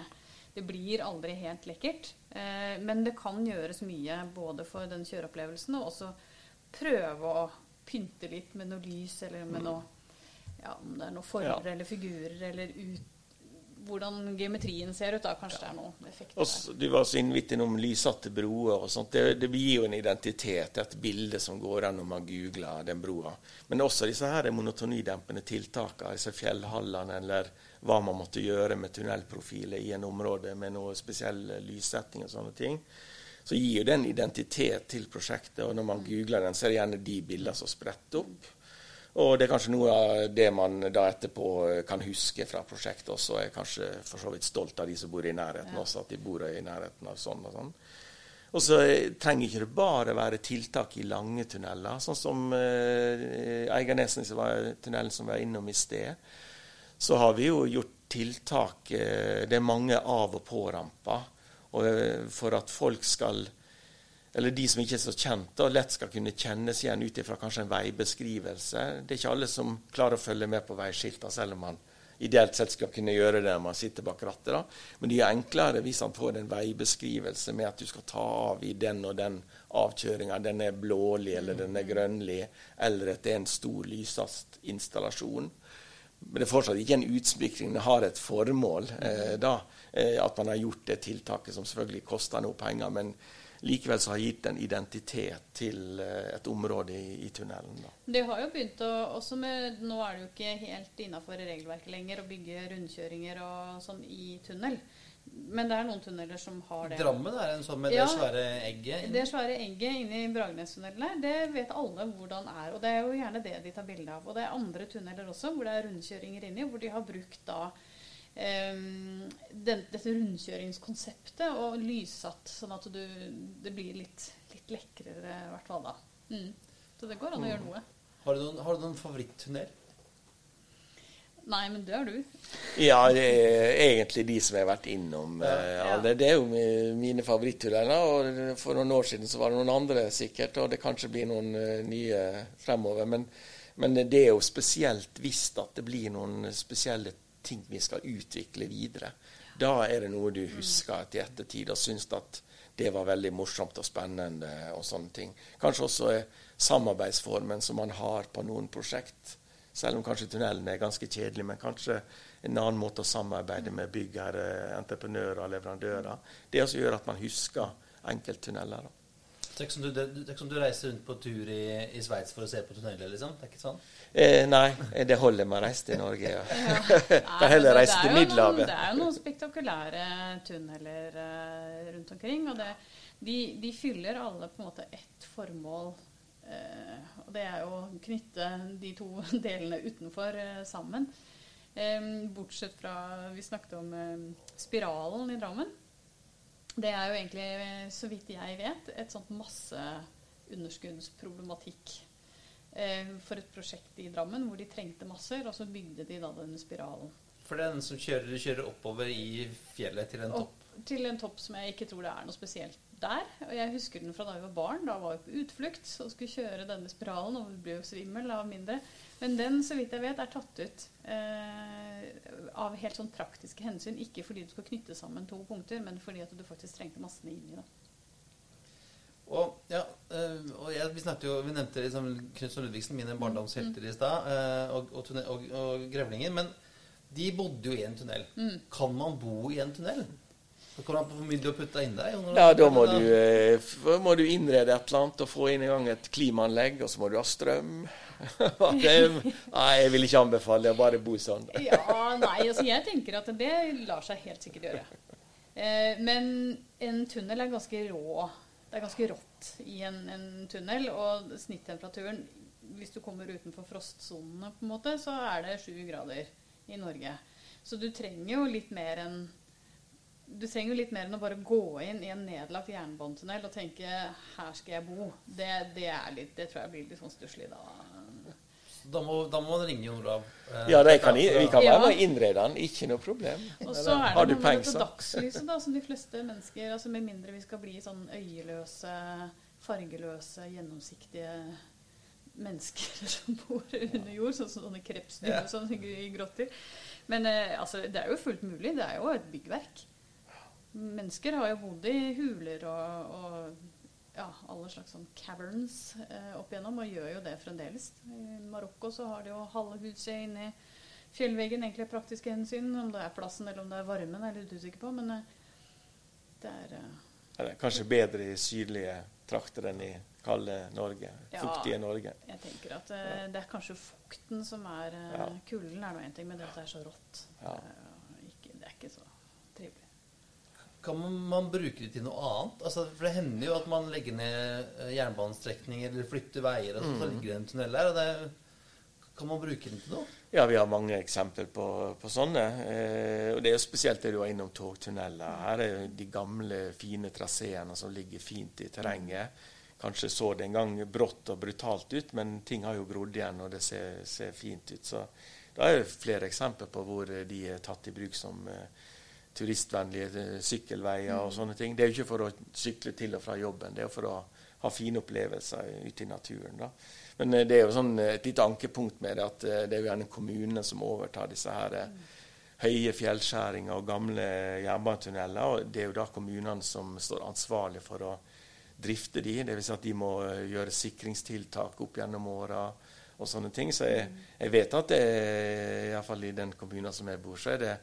Det blir aldri helt lekkert. Eh, men det kan gjøres mye både for den kjøreopplevelsen og også prøve å pynte litt med noe lys eller med noe ja, Om det er noen former Ja. eller figurer eller ut, hvordan geometrien ser ut. da, Kanskje det er noe effekt Og der. du var så innvittig innom lyssatte broer og sånt. Det, det gir jo en identitet, et bilde som går an når man googler den broa. Men også disse her monotonidempende tiltakene, disse fjellhallene, eller hva man måtte gjøre med tunnelprofiler i en område med noe spesiell lyssetting og sånne ting. Så gir jo det en identitet til prosjektet, og når man googler den, så er det gjerne de bildene som spretter opp. Og det er kanskje noe av det man da etterpå kan huske fra prosjektet også. Jeg Er kanskje for så vidt stolt av de som bor i nærheten Ja. også, at de bor i nærheten av sånn og sånn. Og så eh, trenger ikke det bare være tiltak i lange tunneler, sånn som eh, var tunnelen som vi var innom i sted. Så har vi jo gjort tiltak eh, Det er mange av- og på-ramper. Eh, for at folk skal eller de som ikke er så kjente og lett skal kunne kjennes igjen ut ifra kanskje en veibeskrivelse. Det er ikke alle som klarer å følge med på veiskiltene, selv om man ideelt sett skal kunne gjøre det når man sitter bak rattet. da. Men det er enklere hvis man får en veibeskrivelse med at du skal ta av i den og den avkjøringa. Den er blålig, eller den er grønnlig, eller at det er en stor lysast installasjon. Men det er fortsatt ikke en utsmykning. Det har et formål. Eh, da, eh, at man har gjort det tiltaket som selvfølgelig koster noe penger. Men likevel så har gitt en identitet til eh, et område i, i tunnelen. Da. Det har jo begynt å også med, Nå er det jo ikke helt innafor regelverket lenger å bygge rundkjøringer og sånn i tunnel. Men det er noen tunneler som har det. Drammen er en sånn med Ja. det svære egget. Det svære egget inni Bragernestunnelen her, det vet alle hvordan er. Og det er jo gjerne det de tar bilde av. Og det er andre tunneler også hvor det er rundkjøringer inni, hvor de har brukt da den, dette rundkjøringskonseptet og lyssatt, sånn at du, det blir litt, litt lekrere i hvert fall da. Mm. Så det går an å gjøre noe. Har du noen, har du noen favoritttunnel? Nei, men det har du. Ja, det er egentlig de som jeg har vært innom. Ja. eh, Ja. det, Det er jo mine favorittunneler. Og for noen år siden så var det noen andre sikkert, og det kanskje blir noen eh, nye fremover. Men, men det er jo spesielt hvis at det blir noen spesielle ting vi skal utvikle videre. Da er det noe du husker til ettertid og syns at det var veldig morsomt og spennende og sånne ting. Kanskje også samarbeidsformen som man har på noen prosjekt. Selv om kanskje tunnelen er ganske kjedelig, men kanskje en annen måte å samarbeide med byggherre, entreprenører og leverandører. Det også gjør at man husker enkelttunneler. da. Tenk som det- tenk som du reiser rundt på tur i, i Sveits for å se på tunneler, liksom. Det er ikke sånn? Eh, nei, det holder med å reise til Norge. Ja. Nei, kan heller reise til Middelhavet. Det er jo noen spektakulære tunneler uh, rundt omkring. Og det, de, de fyller alle på en måte ett formål. Uh, og det er jo å knytte de to delene utenfor uh, sammen. Um, bortsett fra Vi snakket om spiralen i Drammen. Det er jo egentlig, så vidt jeg vet, et sånt masseunderskuddsproblematikk eh, for et prosjekt i Drammen hvor de trengte masser, og så bygde de da denne spiralen. For det er den som kjører, kjører oppover i fjellet til en topp. Opp til en topp som jeg ikke tror det er noe spesielt der. Og jeg husker den fra da vi var barn. Da var vi på utflukt og skulle kjøre denne spiralen, og ble jo svimmel av mindre. Men den, så vidt jeg vet, er tatt ut eh, av helt sånn praktiske hensyn. Ikke fordi du skal knytte sammen to punkter, men fordi at du faktisk trengte massene inni. da. Og, ja, eh, og jeg, vi, jo, vi nevnte liksom Knutson Ludvigsen, mine barndomshelter i stad, eh, og, og, og, og grevlinger. Men de bodde jo i en tunnel. Mm. Kan man bo i en tunnel? Så Kan du mye å putte inn der? Ja, da må du, eh, må du innrede et eller annet og få inn i gang et klimaanlegg, og så må du ha strøm. det, nei, jeg vil ikke anbefale å bare bo sånn. Ja, nei, altså jeg tenker at det lar seg helt sikkert gjøre. Eh, men en tunnel er ganske rå. Det er ganske rått i en, en tunnel, og snittemperaturen Hvis du kommer utenfor frostsonene, på en måte, så er det sju grader i Norge. Så du trenger jo litt mer enn du trenger jo litt mer enn å bare gå inn i en nedlagt jernbanetunnel og tenke 'her skal jeg bo'. Det, det, er litt, det tror jeg blir litt sånn stusslig da. Da må, da må man ringe Jon Olav. eh, Ja, det kan, vi kan være med og innrede den. Ikke noe problem. Og så er det noe med dette dagslyset, da, som de fleste mennesker altså Med mindre vi skal bli sånn øyeløse, fargeløse, gjennomsiktige mennesker som bor under jord, sånn som sånne krepsdyr yeah. og sånn i grotter. Men eh, altså, det er jo fullt mulig. Det er jo et byggverk. Mennesker har jo bodd i huler og, og ja, alle slags sånn caverns eh, opp igjennom, og gjør jo det fremdeles. I Marokko så har de jo halve huset inni fjellveggen, egentlig praktiske hensyn. Om det er plassen eller om det er varmen, er jeg litt usikker på. Men eh, det er eh, det er kanskje bedre i sydlige trakter enn i kalde Norge. Ja. Fuktige Norge. Jeg tenker at eh, det er kanskje fukten som er eh, Ja. Kulden er nå én ting, men det at det er så rått. Ja. eh, ikke, det er ikke så. Kan man, bruke det til noe annet? Altså, for det hender jo at man legger ned eh, jernbanestrekninger eller flytter veier, og så, Mm. så ligger det en tunnel der. Og det, kan man bruke den til noe? Ja, vi har mange eksempler på, på sånne. Eh, og det er jo spesielt det du var innom togtunneler. Her er jo de gamle, fine traseene som ligger fint i terrenget. Kanskje så det en gang brått og brutalt ut, men ting har jo grodd igjen, og det ser, ser fint ut. Så det er jo flere eksempler på hvor de er tatt i bruk som eh, turistvennlige eh, sykkelveier og sånne ting. Det er jo ikke for å sykle til og fra jobben, det er jo for å ha fine opplevelser ute i naturen. da. Men eh, det er jo sånn eh, et lite ankepunkt med det at det er jo gjerne kommunene som overtar disse her eh, høye fjellskjæringer og gamle jernbanetunneler. Og det er jo da kommunene som står ansvarlig for å drifte de. Dvs. Si at de må gjøre sikringstiltak opp gjennom åra og sånne ting. Så jeg, jeg vet at det, iallfall i den kommunen som jeg bor, så er det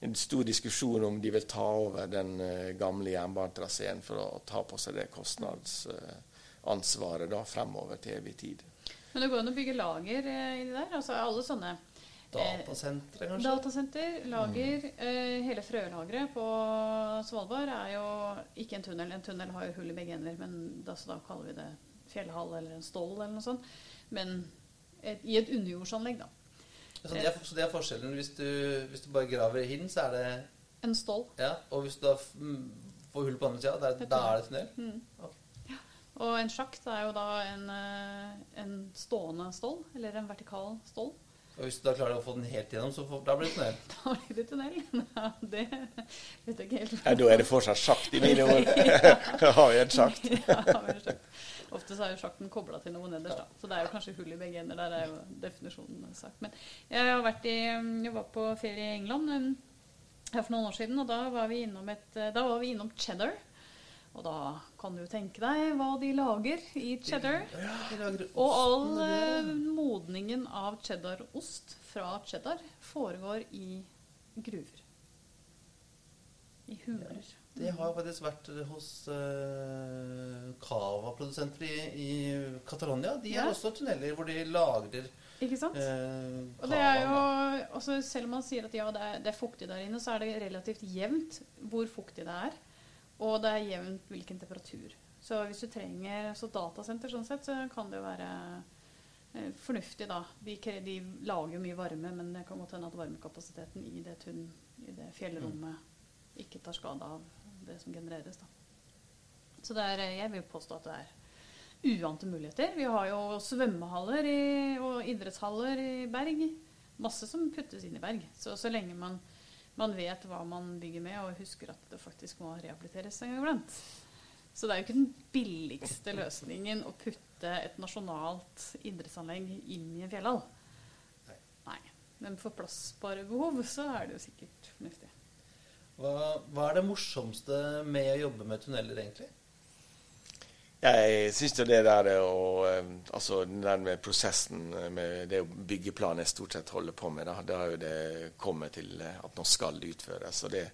en stor diskusjon om de vil ta over den uh, gamle jernbanetraseen for å ta på seg det kostnadsansvaret da fremover til evig tid. Men det går an å bygge lager i det der? Altså alle sånne Datasentre, kanskje? Datasenter, lager. Mm. hele frølageret på Svalbard er jo ikke en tunnel. En tunnel har jo hull i begge ender, men da, da kaller vi det fjellhall eller en stål eller noe sånt. Men et, i et underjordsanlegg, da. Så det, er, så det er forskjellen. Hvis du, hvis du bare graver hin, så er det En stål. Ja, Og hvis du da får hull på andre sida, da er det tunnel? Mm. Okay. Ja. Og en sjakt er jo da en, eh, en stående stål, eller en vertikal stål. Og hvis du da klarer å få den helt gjennom, så får, da blir det tunnel? Da blir det tunnel. Ja, det vet jeg ikke helt. Ja, da er det fortsatt sjakt i mine ord. ja. har vi en sjakt. ja, har vi en sjakt. Ofte så er jo sjakten kobla til noe nederst, da. Så det er jo kanskje hull i begge ender. Der er jo definisjonen sagt. Men jeg har vært i Jeg var på ferie i England her for noen år siden, og da var vi innom, et, da var vi innom cheddar. Og da kan du tenke deg hva de lager i cheddar. Og all eh, modningen av cheddarost fra cheddar foregår i gruver. I huler. Det har faktisk vært hos uh, Cava-produsenter i, i Catalonia. De har også tunneler hvor de lagrer Ikke sant? Uh, og det er jo, også, Selv om man sier at ja, det er, det er, fuktig der inne, så er det relativt jevnt hvor fuktig det er. Og det er jevnt hvilken temperatur. Så hvis du trenger så datasenter sånn sett, så kan det jo være uh, fornuftig, da. De, de, lager jo mye varme, men det kan godt hende at varmekapasiteten i det, tunn, i det fjellrommet mm. ikke tar skade av det som genereres. Da. Så er, jeg vil påstå at det er uante muligheter. Vi har jo svømmehaller i, og idrettshaller i Berg. Masse som puttes inn i Berg. Så, så lenge man, man, vet hva man bygger med, og husker at det faktisk må rehabiliteres en gang iblant. Så det er jo ikke den billigste løsningen å putte et nasjonalt idrettsanlegg inn i en fjellhall. Nei. Men for plassbare behov så er det jo sikkert fornuftig. Hva, hva, er det morsomste med å jobbe med tunneler, egentlig? Jeg syns det der å Altså den med prosessen med det byggeplanet jeg stort sett holder på med, da, da har jo det kommet til at nå skal det utføres. Og det,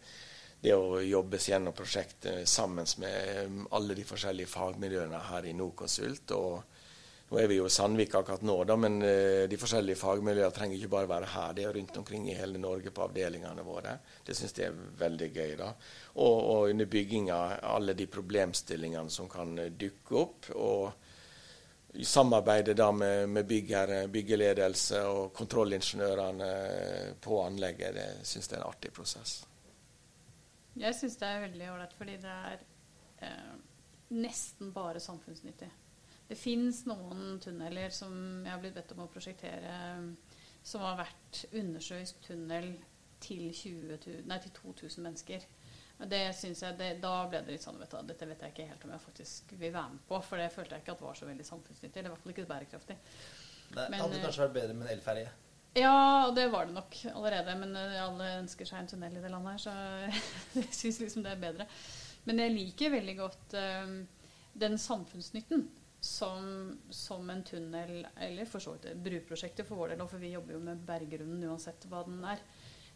det å jobbes gjennom prosjektet sammen med alle de forskjellige fagmiljøene her i Norconsult og nå er vi jo i Sandvik akkurat nå, da, men uh, de forskjellige fagmiljøene trenger ikke bare være her. Det er rundt omkring i hele Norge på avdelingene våre. Det syns jeg er veldig gøy. da. Og, og under bygginga alle de problemstillingene som kan dukke opp. og i samarbeidet da med, med bygger, byggeledelse og kontrollingeniørene på anlegget, det syns jeg er en artig prosess. Jeg syns det er veldig ålreit, fordi det er eh, nesten bare samfunnsnyttig. Det fins noen tunneler som jeg har blitt bedt om å prosjektere, som har vært undersjøisk tunnel til, 20, nei, til 2000 mennesker. Og det synes jeg, det, Da ble det litt sånn vet du, Dette vet jeg ikke helt om jeg faktisk vil være med på. For det følte jeg ikke at var så veldig samfunnsnyttig. Eller i hvert fall ikke bærekraftig. Det hadde kanskje vært bedre med en elferje? Ja, det var det nok allerede. Men eh, alle ønsker seg en tunnel i det landet her, så jeg syns liksom det er bedre. Men jeg liker veldig godt um, den samfunnsnytten som, som, en tunnel, eller for så vidt bruprosjektet for vår del, for vi jobber jo med berggrunnen uansett hva den er.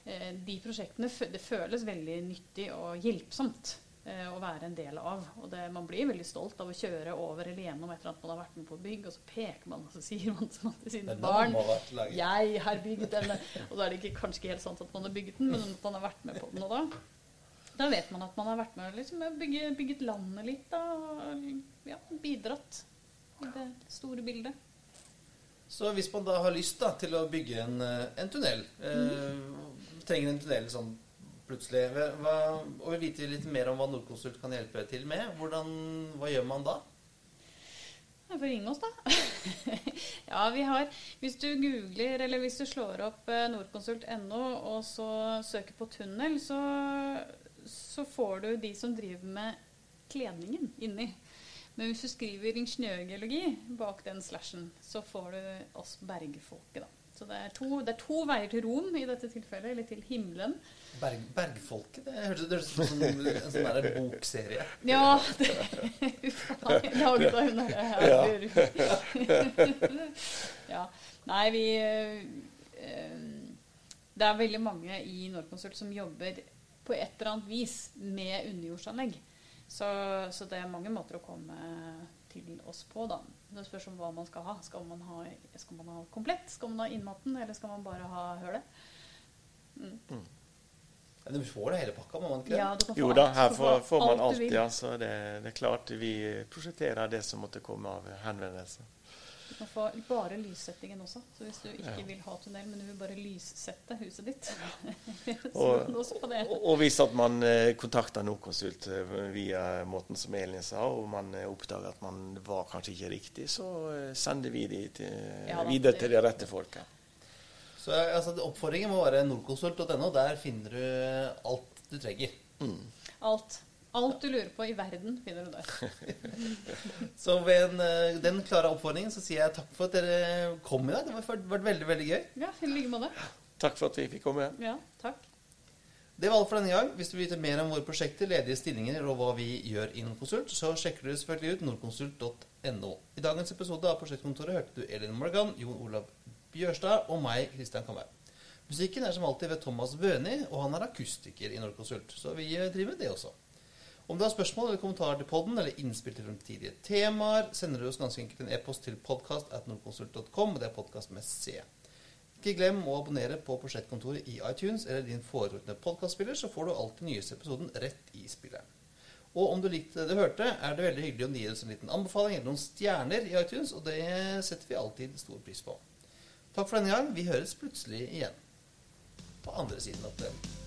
Eh, de prosjektene det føles veldig nyttig og hjelpsomt eh, å være en del av. Og det, man blir veldig stolt av å kjøre over eller gjennom etter at man har vært med på bygg, og så peker man og så sier man til sine barn 'Jeg har bygd denne'. Og da er det ikke, kanskje ikke helt sant at man har bygget den, men at man har vært med på den. Og da, da vet man at man har vært med og liksom, bygget landet litt da, og ja, bidratt det store bildet. Så hvis man da har lyst da, til å bygge en, eh, en tunnel, mm. trenger en tunnel sånn plutselig, hva, og vil vite litt mer om hva Nordkonsult kan hjelpe til med, hvordan, hva gjør man da? Jeg får ringe oss, da. ja, vi har Hvis du googler, eller hvis du slår opp eh, nordkonsult.no og så søker på tunnel, så, så får du de som driver med kledningen inni. Men hvis du skriver ingeniørgeologi bak den slashen, så får du oss bergfolket, da. Så det er, to, det er, to, veier til Rom i dette tilfellet, eller til himmelen. Berg, bergfolket? Det høres ut som en, en sånn der bokserie. Ja. Det, laget av hun derre ja. Nei, vi øh, det er veldig mange i Norconsult som jobber på et eller annet vis med underjordsanlegg. Så, så det er mange måter å komme til oss på, da. Det spørs om hva man skal ha. Skal man ha, skal man ha komplett? Skal man ha innmaten, eller skal man bare ha hølet? Mm. Mm. Du får det hele pakka, må man ikke? Ja, du Jo da, her får, får man alt alt. Ja, så det, det er klart vi prosjekterer det som måtte komme av henvendelser. Du kan få bare lyssettingen også. Så hvis du ikke Ja. vil ha tunnel, men du vil bare lyssette huset ditt, så Og-. Og, hvis at man eh, kontakter Norconsult eh, via måten som Elin sa, og man eh, oppdager at man var kanskje ikke riktig, så sender vi de til, Ja da, videre til de rette folka. Så altså, Oppfordringen må være norconsult.no. Der finner du alt du trenger. Alt. Alt du lurer på i verden, finner du der. Så ved en, eh, den klare oppfordringen så sier jeg takk for at dere kom i dag. Det har vært, veldig, veldig gøy. Ja, i like måte. Takk for at vi fikk komme. Ja, takk. Det var alt for denne gang. Hvis du vil vite mer om våre prosjekter, ledige stillinger og hva vi gjør i Nordkonsult, så sjekker du selvfølgelig ut nordkonsult.no. I dagens episode av Prosjektkontoret hørte du Elin Morgan, Jon Olav Bjørstad og meg, Kristian Kamberg. Musikken er som alltid ved Thomas Bøni, og han er akustiker i Nordkonsult. Så vi eh, driver med det også. Om du har spørsmål eller kommentarer til podden eller innspill til fremtidige temaer, sender du oss ganske enkelt en e-post til podcast.nordkonsult.com, og det er podkast med C. Ikke glem å abonnere på Prosjektkontoret i iTunes eller din foretrukne podkastspiller, så får du alltid nyeste episoden rett i spilleren. Og om du likte det du hørte, er det veldig hyggelig om du gir oss en liten anbefaling eller noen stjerner i iTunes, og det setter vi alltid stor pris på. Takk for denne gang. Vi høres plutselig igjen. På andre siden av tunnelen.